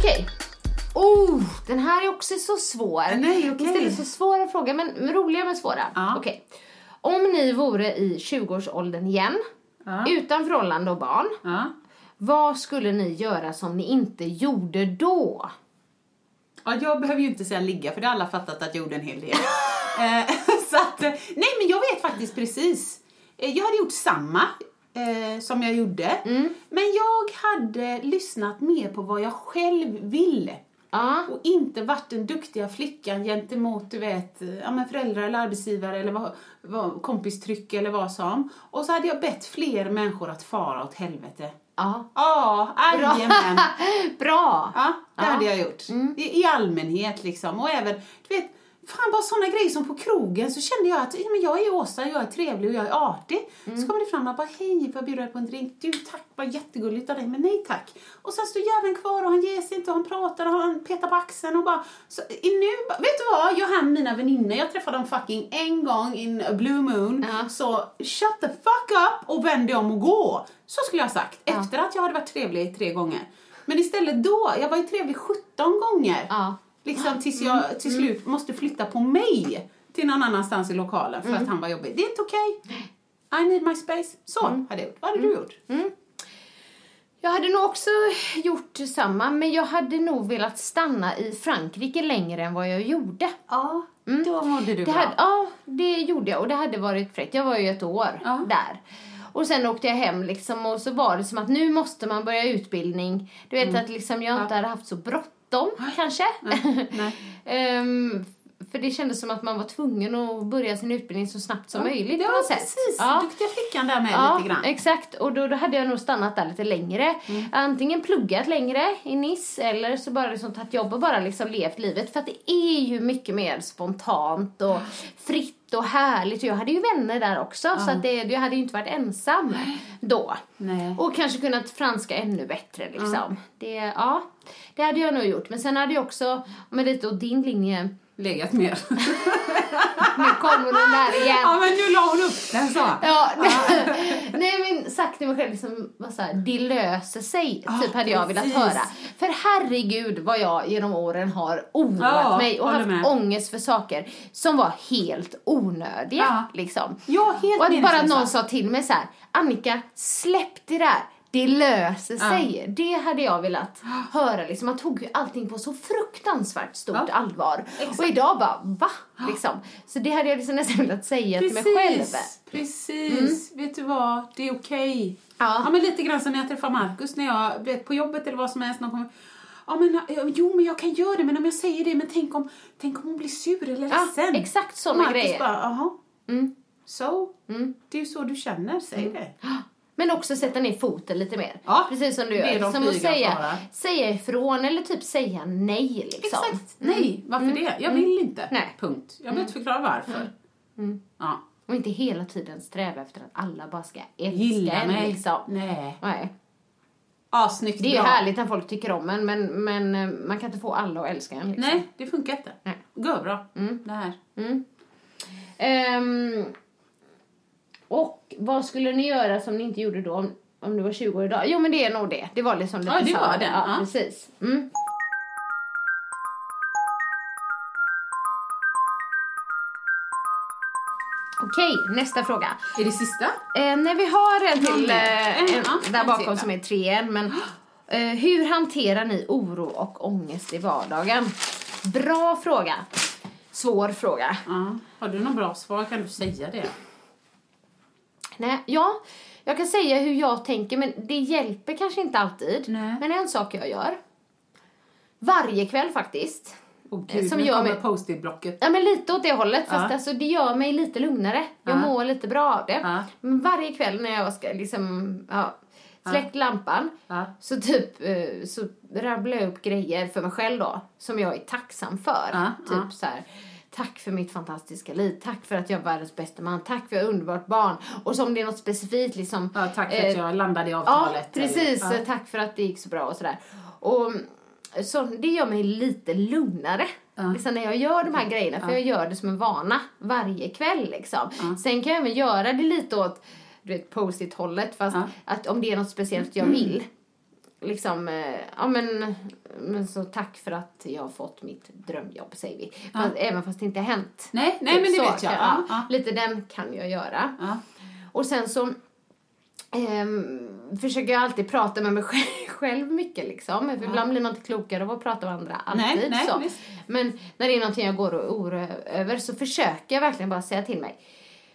Okej. Oh, den här är också så svår. Nej, okej. Vi ställer så svåra frågor, men roliga men svåra. Ja. Okej. Om ni vore i 20-årsåldern igen, Ja. utan förhållande och barn, Ja. vad skulle ni göra som ni inte gjorde då? Ja, jag behöver ju inte säga ligga för det har alla fattat att jag gjorde en hel del. Eh, så att, eh, nej men jag vet faktiskt precis. Eh, Jag hade gjort samma eh, som jag gjorde. Mm. Men jag hade lyssnat mer på vad jag själv vill. Ja. Och inte varit den duktiga flickan gentemot du vet, ja, men föräldrar eller arbetsgivare eller vad, vad, kompistryck eller vad som. Och så hade jag bett fler människor att fara åt helvete. Ja. Ja, jajamän. Bra! Ja, det Ja. Mm. hade jag gjort. I, I allmänhet liksom. Och även, du vet, fan bara sådana grejer som på krogen så kände jag att ja, men jag är Åsa, jag är trevlig och jag är artig. Mm. Så kommer det fram och bara, hej, får jag bjuda dig på en drink? Du tack, vad jättegulligt av dig, men nej tack. Och sen står jäveln kvar och han ger sig inte och han pratar och han petar på axeln och bara, så, nu, vet du vad, jag har mina vänner, jag träffade dem fucking en gång in a blue moon. Ja. Så shut the fuck up och vänd dig om och gå. Så skulle jag ha sagt, efter att jag hade varit trevlig tre gånger. Men istället då, jag var ju trevlig 17 gånger. Ja. Liksom tills jag till slut måste flytta på mig till någon annanstans i lokalen för att han var jobbig. Det är inte okej. I need my space. Så hade jag gjort. Vad hade du gjort? Jag hade nog också gjort samma, men jag hade nog velat stanna i Frankrike längre än vad jag gjorde. Ja, då mådde du Det bra. hade, ja, det gjorde jag och det hade varit fräckt. Jag var ju ett år Ja. där. Och sen åkte jag hem liksom och så var det som att nu måste man börja utbildning. Du vet att liksom jag inte hade haft så bråttom kanske. nej. Ehm, för det kändes som att man var tvungen att börja sin utbildning så snabbt som möjligt Ja, något sätt. precis. Ja. Duktiga flickan där med Ja, lite grann. exakt. Och då, då hade jag nog stannat där lite längre. Mm. Antingen pluggat längre i Nice eller så bara liksom tagit jobb och bara liksom levt livet. För att det är ju mycket mer spontant och fritt och härligt. Och jag hade ju vänner där också så att det, jag hade ju inte varit ensam då. Nej. Och kanske kunnat franska ännu bättre liksom. Det, ja, det hade jag nog gjort. Men sen hade jag också, med lite åt din linje, Legat mer. nu kommer den där igen. ja, men nu la hon upp den så. Ja, nej men sagt till mig själv liksom, var så här, det löser sig, Ja, typ hade jag velat höra. För herregud vad jag genom åren har oroat Ja, mig och haft med. ångest för saker som var helt onödiga. Ja. Liksom. Ja, helt och att bara någon sa till mig så här, Annika, släpp det där. Det löser sig. Det hade jag velat höra. Liksom. Man tog ju allting på så fruktansvärt stort Ja. allvar. Exakt. Och idag bara, va? Liksom. Så det hade jag liksom nästan velat säga till mig själv. Precis. Vet du vad? Det är okej. Ja. Ja, men lite grann som när jag träffar Markus när jag vet, på jobbet eller vad som helst. Någon kommer, ja, men, ja, jo men jag kan göra det, men om jag säger det, men tänk om, tänk om hon blir sur eller Ja, ledsen. exakt såna Marcus grejer. bara, jaha. Mm. Så, det är ju så du känner, säg det. Men också sätta ner foten lite mer. Ja, Precis som du gör. dem Som att säga, säga ifrån eller typ säga nej liksom. Exakt. Nej, varför det? Jag vill inte. Nej. Punkt. Jag behöver inte förklara varför. Ja. Och inte hela tiden sträva efter att alla bara ska älska Gilla en mig. liksom. Nej. Nej. Ja, snyggt Det är ju bra. härligt när folk tycker om en men, men eh, man kan inte få alla att älska en liksom. Nej, det funkar inte. Nej. Går bra. Det här. Ehm, och vad skulle ni göra som ni inte gjorde då om, om du var 20 år idag? Jo men det är nog det. Det var liksom lite Ja, det var samma. det. Ja, precis. Mm. Okej, nästa fråga. Är det sista? Eh, nej, vi har en till eh, En, ja, där en bakom till, som är trean. Men eh, hur hanterar ni oro och ångest i vardagen? Bra fråga. Svår fråga. Ja. Har du något bra svar kan du säga det. Nej, ja, jag kan säga hur jag tänker men det hjälper kanske inte alltid. Nej. Men en sak jag gör. Varje kväll faktiskt. Åh gud, Som nu gör kommer mig- post-it-blocket. Ja men lite åt det hållet fast Ja. alltså, det gör mig lite lugnare. Jag Ja. mår lite bra av det. Ja. Men varje kväll när jag ska liksom, ja, släckt lampan så typ eh, så rabblar jag upp grejer för mig själv då som jag är tacksam för. Typ så här. Tack för mitt fantastiska liv. Tack för att jag är världens bästa man. Tack för att jag är underbart barn. Och så om det är något specifikt liksom. Ja, tack för eh, att jag landade i Ja, avtalet. precis. eller- Ja. Tack för att det gick så bra och sådär. Och mm, så det gör mig lite lugnare. Liksom när jag gör de här grejerna, för jag gör det som en vana varje kväll liksom. Sen kan jag även göra det lite åt du vet, post-it-hållet, fast Ja. att om det är något speciellt jag vill. Liksom, eh, ja men, men så tack för att jag har fått mitt drömjobb säger vi. Fast, även fast det inte har hänt. Nej, nej Typ men det så vet jag. Ja, ja. Lite den kan jag göra. Ja. Och sen så ehm, försöker jag alltid prata med mig själv, mycket liksom. För ibland blir man inte klokare av att prata med andra. Alltid Nej, så. Men när det är någonting jag går och oroar över så försöker jag verkligen bara säga till mig.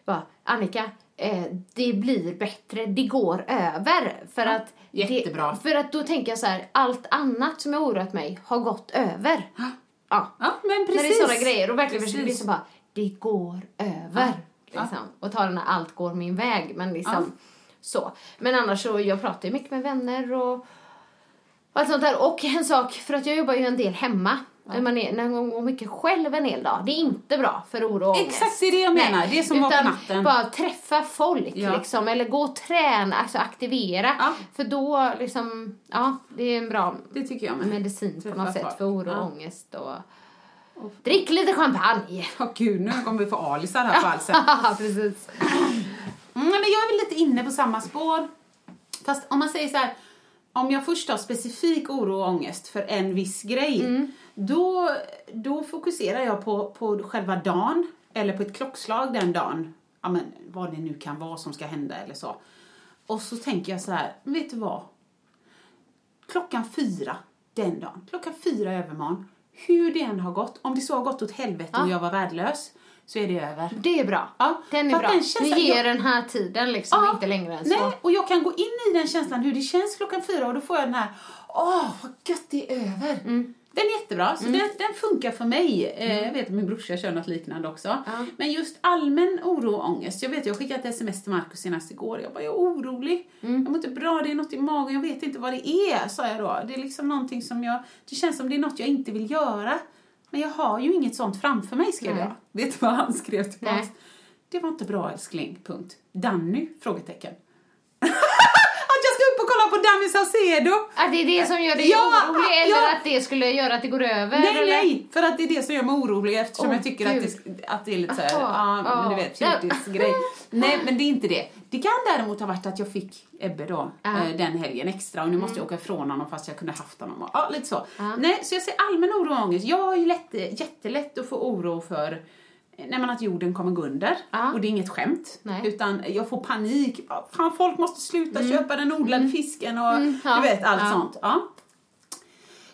Bara, Annika, eh, det blir bättre, det går över. För att jättebra. Det, för att då tänker jag så här, allt annat som jag oroat mig har gått över. Ja. Ja, men precis. När det är sådana grejer och verkligen försöker liksom bara, det går över. Liksom. Och ta den här allt går min väg. Men liksom så. Men annars så, jag pratar ju mycket med vänner och, och allt sånt där. Och en sak, för att jag jobbar ju en del hemma. När man, är, när man går mycket själv en hel dag. Det är inte bra för oro och. Exakt, det är det jag menar. Det är som var på Utan natten. bara träffa folk Ja. liksom. Eller gå och träna, alltså aktivera. Ja. För då liksom, ja, det är en bra Det tycker jag med. medicin på Träffa något sätt folk. för oro och Ja. ångest. Och... Drick lite champagne. Åh gud, nu kommer vi få alisar här på halsen. Precis. Mm, men jag är väl lite inne på samma spår. Fast om man säger så här, om jag först har specifik oro och ångest för en viss grej, Mm. då, då fokuserar jag på, på själva dagen, eller på ett klockslag den dagen, ja, men, vad det nu kan vara som ska hända eller så. Och så tänker jag så här, vet du vad? Klockan fyra den dagen, klockan fyra i övermorgon, hur det än har gått, om det så har gått åt helvete och jag var värdelös, så är det över. Det är bra. Ja, Den är bra. den Ni att ger jag- den här tiden liksom, Ja, inte längre än Nej, så. och jag kan gå in i den känslan hur det känns klockan fyra och då får jag den här, åh vad gött det är över. Mm. Den är jättebra, så den, den funkar för mig. Eh, jag vet att min brorsa kör något liknande också. Men just allmän oro och ångest. Jag vet, jag skickade ett sms till Markus senast igår. Jag bara, jag är orolig. Mm. Jag mår inte bra, det är något i magen, jag vet inte vad det är, sa jag då. Det är liksom någonting som jag, det känns som det är något jag inte vill göra. Men jag har ju inget sånt framför mig, skrev Nej. jag. Vet du vad han skrev tillbaka? Nej. Det var inte bra älskling, punkt. Danny? Frågetecken. att jag ska upp och kolla på Danny Saucedo! Att det är det som gör dig Ja, orolig eller ja. att det skulle göra att det går över? Nej, eller? nej! För att det är det som gör mig orolig eftersom Åh, jag tycker att det, att det är lite såhär, ja, men du ja. vet, fjortisgrej. nej, men det är inte det. Det kan däremot ha varit att jag fick Ebbe då, Ja. eh, den helgen extra och nu måste Mm. jag åka ifrån honom fast jag kunde haft honom. och- Ja, lite så. Nej, så jag säger allmän oro och ångest. Jag har ju lätt, jättelätt att få oro för när man att jorden kommer gå under. Ja. Och det är inget skämt. Nej. Mm. Utan jag får panik. Fan, folk måste sluta köpa den odlade fisken och ja. du vet allt Ja. sånt. Ja.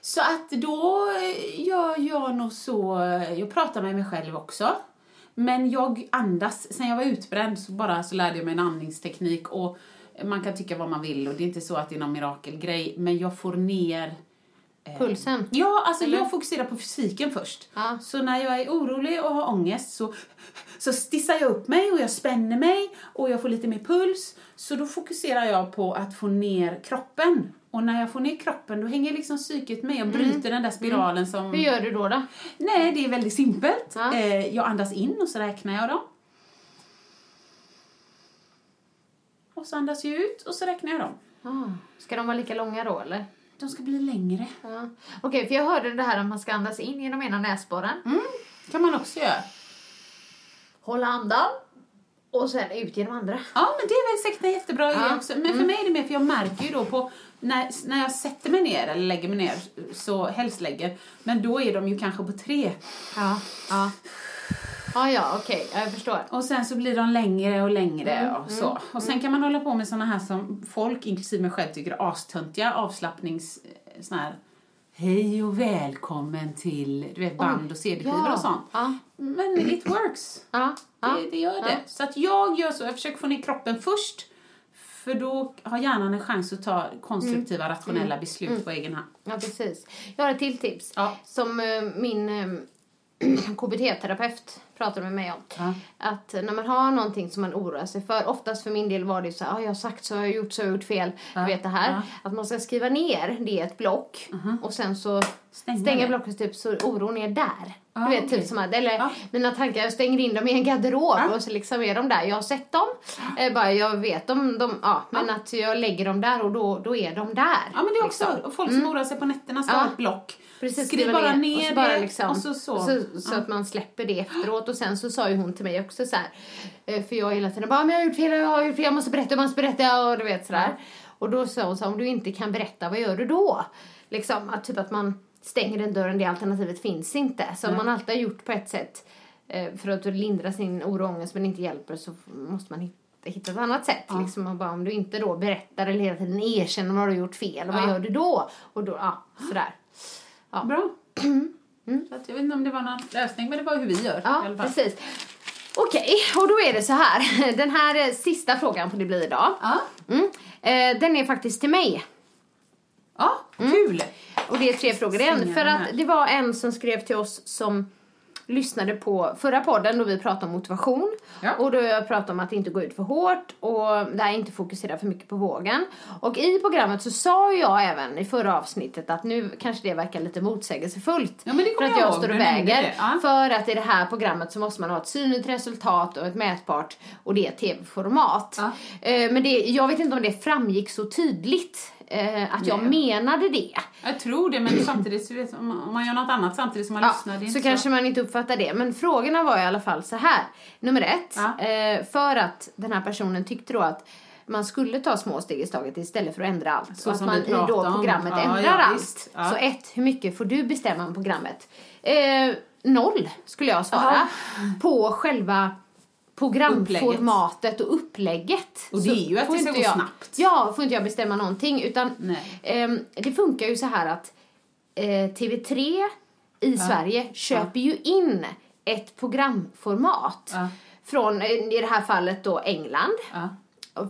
Så att då gör jag nog så, jag pratar med mig själv också. Men jag andas, sen jag var utbränd så bara så lärde jag mig en andningsteknik och man kan tycka vad man vill och det är inte så att det är någon mirakelgrej men jag får ner Pulsen? Ja, alltså Eller? jag fokuserar på fysiken först. Ja. Så när jag är orolig och har ångest så, så stissar jag upp mig och jag spänner mig och jag får lite mer puls. Så då fokuserar jag på att få ner kroppen. Och när jag får ner kroppen då hänger liksom psyket med och bryter den där spiralen som... Mm. Hur gör du då? då? Nej, det är väldigt simpelt. Ja. Eh, jag andas in och så räknar jag dem. Och så andas jag ut och så räknar jag dem. Ah, ska de vara lika långa då eller? De ska bli längre. Ja. Okej, för jag hörde det här att man ska andas in genom ena näsborren. kan man också göra. Hålla andan. Och sen ut genom andra. Ja, men det är väl säkert en jättebra idé Ja. också. Men för mig är det mer för jag märker ju då på när, när jag sätter mig ner eller lägger mig ner, så helst lägger, men då är de ju kanske på tre. Ja, ja. Ja, ja, okej. Ja, jag förstår. Och sen så blir de längre och längre och så. Och sen kan man hålla på med såna här som folk, inklusive mig själv, tycker är astöntiga avslappnings... eh, Såna här Hej och välkommen till du vet, band och CD-skivor Ja. och sånt. Ja. Men it works. Ja. Det, det gör det. Så att jag gör så, jag försöker få ner kroppen först. För då har hjärnan en chans att ta konstruktiva, Mm. rationella beslut på egen hand. Ja, precis. Jag har ett till tips. Ja. Som eh, min eh, KBT-terapeut pratade med mig om. Ja. Att när man har någonting som man oroar sig för, oftast för min del var det så här, ah, jag har sagt så, jag har gjort så, jag har gjort fel. Du vet det här. Ja. Att man ska skriva ner det i ett block och sen så Stänga stänga blocket typ så oron är där. Ja, du vet, okej. typ som att, eller Ja. mina tankar, jag stänger in dem i en garderob Ja. och så liksom är de där. Jag har sett dem, eh, bara jag vet dem, ja, men att jag lägger dem där och då, då är de där. Ja, men det är också, liksom. och folk som oroar sig på nätterna ska Ja. ha ett block. Precis, Skriv bara ner, och så, bara liksom, och så så. så, så att man släpper det efteråt. Och sen så sa ju hon till mig också så här, eh, för jag hela tiden bara, men jag har gjort fel, jag har gjort fel, jag måste berätta, jag måste berätta och du vet sådär. Och då sa hon så här, om du inte kan berätta, vad gör du då? Liksom, att typ att man stänger den dörren, det alternativet finns inte. Så om man alltid har gjort på ett sätt eh, för att lindra sin oro och ångest men inte hjälper så måste man hitta hitta ett annat sätt. Liksom, och bara, om du inte då berättar eller hela tiden erkänner om du har gjort fel, och vad Ja. gör du då? Och då, ja, sådär. Ja. Bra. Så att jag vet inte om det var någon lösning, men det var hur vi gör Ja, precis. Okej, och då är det så här. Den här eh, sista frågan får det bli idag. Ja, Mm. Eh, den är faktiskt till mig. ja kul. Och det är tre frågor igen. För att det var en som skrev till oss som lyssnade på förra podden då vi pratade om motivation. Ja. Och då jag pratade om att inte gå ut för hårt och där inte fokusera för mycket på vågen. Och i programmet så sa jag även i förra avsnittet att nu kanske det verkar lite motsägelsefullt. Ja, för att jag jag står och väger. ja. För att i det här programmet så måste man ha ett synligt resultat och ett mätbart och det är tv-format. Eh, men det, jag vet inte om det framgick så tydligt eh, att jag Nej. menade det. Jag tror det, men samtidigt så vet, om man gör något annat samtidigt som man Ja, lyssnar, det så inte kanske man inte uppfattar det. Men frågorna var i alla fall så här. Nummer ett, Ja. eh, för att den här personen tyckte då att man skulle ta små steg i taget istället för att ändra allt. Så och att som man i då pratade om. programmet Ja, ändrar ja, allt. Ja. Så ett, hur mycket får du bestämma om programmet? Eh, noll skulle jag svara. Jaha. På själva programformatet och upplägget. Och det är ju att det ska gå jag, snabbt. Ja, får inte jag bestämma någonting utan. Ehm, det funkar ju så här att eh, TV3 i Sverige köper ju in ett programformat Ja. från, eh, i det här fallet då England, Ja.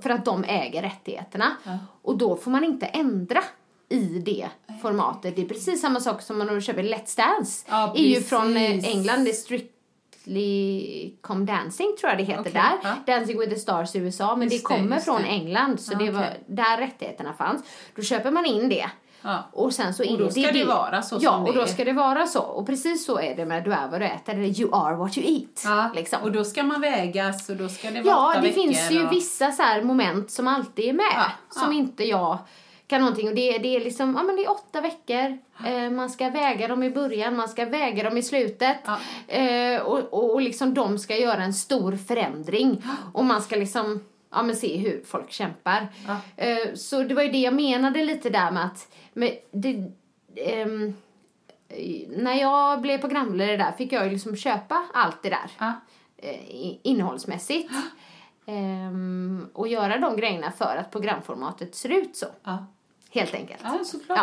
för att de äger rättigheterna. Och då får man inte ändra i det formatet. Det är precis samma sak som när du köper Let's Dance. Ja, är ju från eh, England, det är Strictly Come Dancing tror jag det heter Okej, där. ja. Dancing with the Stars i USA, men Just det det, kommer just från det. England så Ja, det var okej. där rättigheterna fanns. Då köper man in det. Ja. Och sen så Och då ska det vara så Ja, och det då är. ska det vara så. Och precis så är det med du är vad du äter, eller you are what you eat. Ja, Liksom. och då ska man vägas och då ska det vara Ja, det finns ju och... vissa så här moment som alltid är med. Ja, Som inte jag kan någonting. Och det, det är liksom, ja men det är åtta veckor. Eh, man ska väga dem i början, man ska väga dem i slutet. Ja. Eh, och, och, och liksom de ska göra en stor förändring. Och man ska liksom, ja men se hur folk kämpar. Ja. Eh, så det var ju det jag menade lite där med att, med det, ehm, när jag blev programledare där fick jag ju liksom köpa allt det där Ja. eh, innehållsmässigt. Ehm, och göra de grejerna för att programformatet ser ut så. Ja. Helt enkelt. Ja, såklart.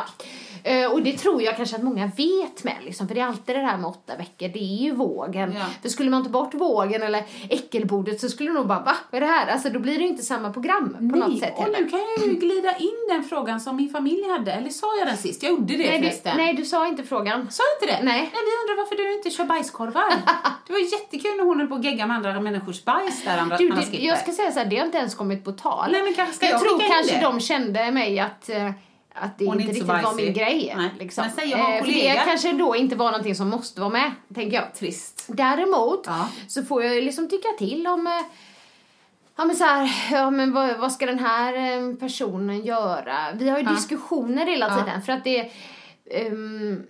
Ja. Eh, Och det tror jag kanske att många vet med liksom, för det är alltid det här med åtta veckor, det är ju vågen. Ja. För skulle man ta bort vågen eller äckelbordet så skulle nog bara, va? Vad är det här? Alltså då blir det ju inte samma program på något sätt och heller. nu kan jag ju glida in den frågan som min familj hade. Eller sa jag den sist? Jag gjorde det Nej du, förresten. nej, du sa inte frågan. Sa jag inte det? Nej. Nej, vi undrar varför du inte kör bajskorvar. det var jättekul när hon höll på att gegga med andra människors bajs där, andra, Du, det, jag ska säga så här, det har inte ens kommit på tal. Nej, men kanske ska jag jag tror kanske det? de kände mig att, eh, att det inte inte riktigt var min grej. Nej. Liksom. Men säg, jag har en för det kollega. kanske då inte var någonting som måste vara med, tänker jag. Trist. Däremot Ja. så får jag ju liksom tycka till om eh, Ja men så här, ja men vad, vad ska den här eh, personen göra? Vi har ju Ja. diskussioner hela Ja. tiden för att det ehm,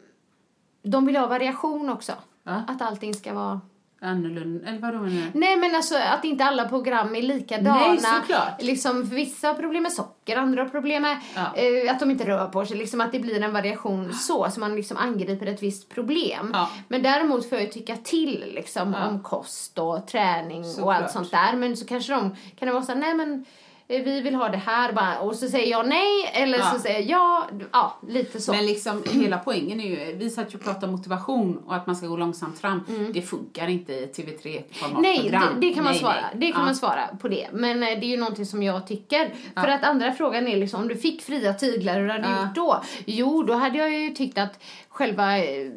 De vill ha variation också. Ja. Att allting ska vara Annorlunda, eller vad då menar du? Nej men alltså att inte alla program är likadana. Nej, såklart. Liksom, vissa har problem med socker, andra har problem med Ja. eh, att de inte rör på sig. Liksom att det blir en variation så, så man liksom angriper ett visst problem. Ja. Men däremot får jag ju tycka till liksom Ja. om kost och träning och Såklart. allt sånt där. Men så kanske de, kan det vara så här, nej men vi vill ha det här bara. Och så säger jag nej eller Ja. så säger jag ja. Ja, lite så. Men liksom hela poängen är ju, vi satt ju och pratade motivation och att man ska gå långsamt fram. Det funkar inte i TV3-format Mm. Nej, program. det, det kan man Nej, svara. nej. Det kan Ja. man svara på det. Men eh, det är ju någonting som jag tycker. För att andra frågan är liksom, om du fick fria tyglar, hur hade du Ja. gjort då? Jo, då hade jag ju tyckt att själva, eh,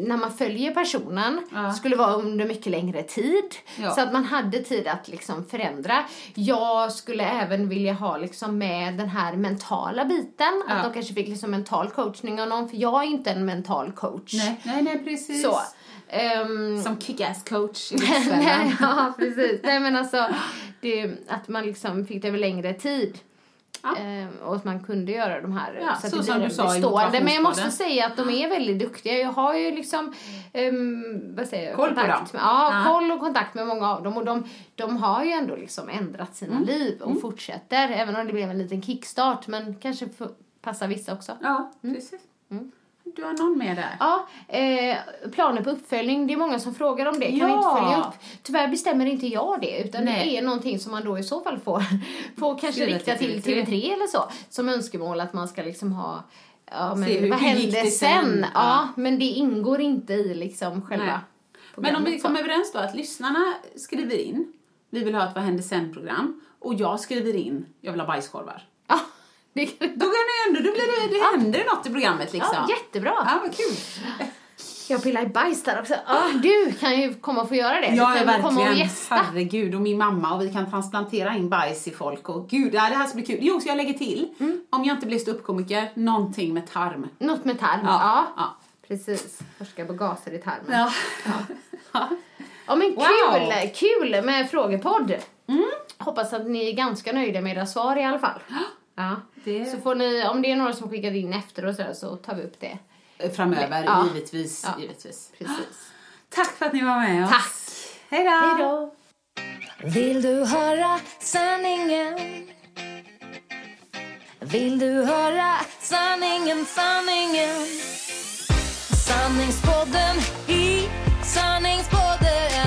när man följer personen, Ja. skulle vara under mycket längre tid. Ja. Så att man hade tid att liksom förändra. Jag skulle även vilja ha liksom med den här mentala biten. Ja. Att de kanske fick liksom mental coachning av någon. För jag är inte en mental coach. Nej, nej, nej, precis. Så. ehm, Som kick-ass coach i Nej, ja, precis. Nej, men alltså, det, att man liksom fick det över längre tid. Ja. Ehm, och att man kunde göra de här Ja, att så det som blir du sa bestående. Men jag måste säga att de är väldigt duktiga. Jag har ju liksom, ehm, vad säger jag, Koll på kontakt dem. med, ja, Ja. koll och kontakt med många av dem. Och de, de har ju ändå liksom ändrat sina Mm. liv och fortsätter. Även om det blev en liten kickstart. Men kanske passar vissa också. Ja, precis. Du har någon med där? Ja, eh, planer på uppföljning. Det är många som frågar om det. Kan vi Ja. inte följa upp? Tyvärr bestämmer inte jag det. Utan Nej. det är någonting som man då i så fall får, får kanske Skriva rikta till till TV3. TV3 eller så. Som önskemål att man ska liksom ha Ja, men Se hur- vad hände sen? sen? Ja. Ja. men det ingår inte i liksom själva Nej. Men om vi kommer överens då att lyssnarna skriver in, vi vill ha ett Vad hände sen-program och jag skriver in, jag vill ha bajskorvar. Ja, det. Då kan det ändå, då blir det, det händer något i programmet liksom. ja, jättebra. Ja, vad kul. Jag pillar i bajs där också. Ja, du kan ju komma och få göra det. Ja, du ja, kan komma och verkligen. gästa. Herregud, och min mamma och vi kan transplantera in bajs i folk och gud, ja, det här ska bli kul. Jo, så jag lägger till, Mm. om jag inte blir ståuppkomiker, någonting med tarm. Något med tarm. Ja, Ja, ja. precis. Forska på gaser i tarmen. Ja. Ja men Wow. kul, kul med frågepodd. Hoppas att ni är ganska nöjda med era svar i alla fall. Ja. Det- Så får ni, om det är några som skickat in efter och sådär så tar vi upp det. Framöver, Ja. givetvis. Ja. givetvis. Precis. Tack för att ni var med oss. Tack. Hej då. Hej då. Vill du höra sanningen? Vill du höra sanningen, sanningen? Sanningspodden i sanningspodden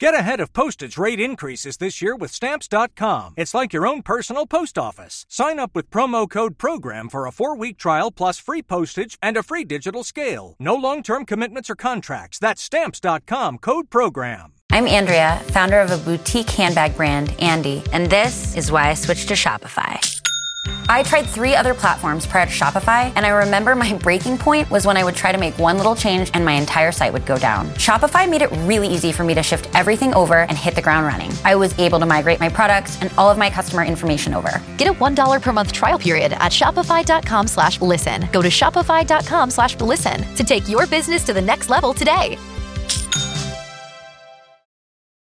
Get ahead of postage rate increases this year with Stamps.com. It's like your own personal post office. Sign up with promo code PROGRAM for a four week trial plus free postage and a free digital scale. No long term commitments or contracts. That's Stamps.com code PROGRAM. I'm Andrea, founder of a boutique handbag brand, Andy, and this is why I switched to Shopify. I tried three other platforms prior to Shopify, and I remember my breaking point was when I would try to make one little change and my entire site would go down. Shopify made it really easy for me to shift everything over and hit the ground running. I was able to migrate my products and all of my customer information over. Get a $1 per month trial period at shopify.com slash listen. Go to shopify.com slash listen to take your business to the next level today.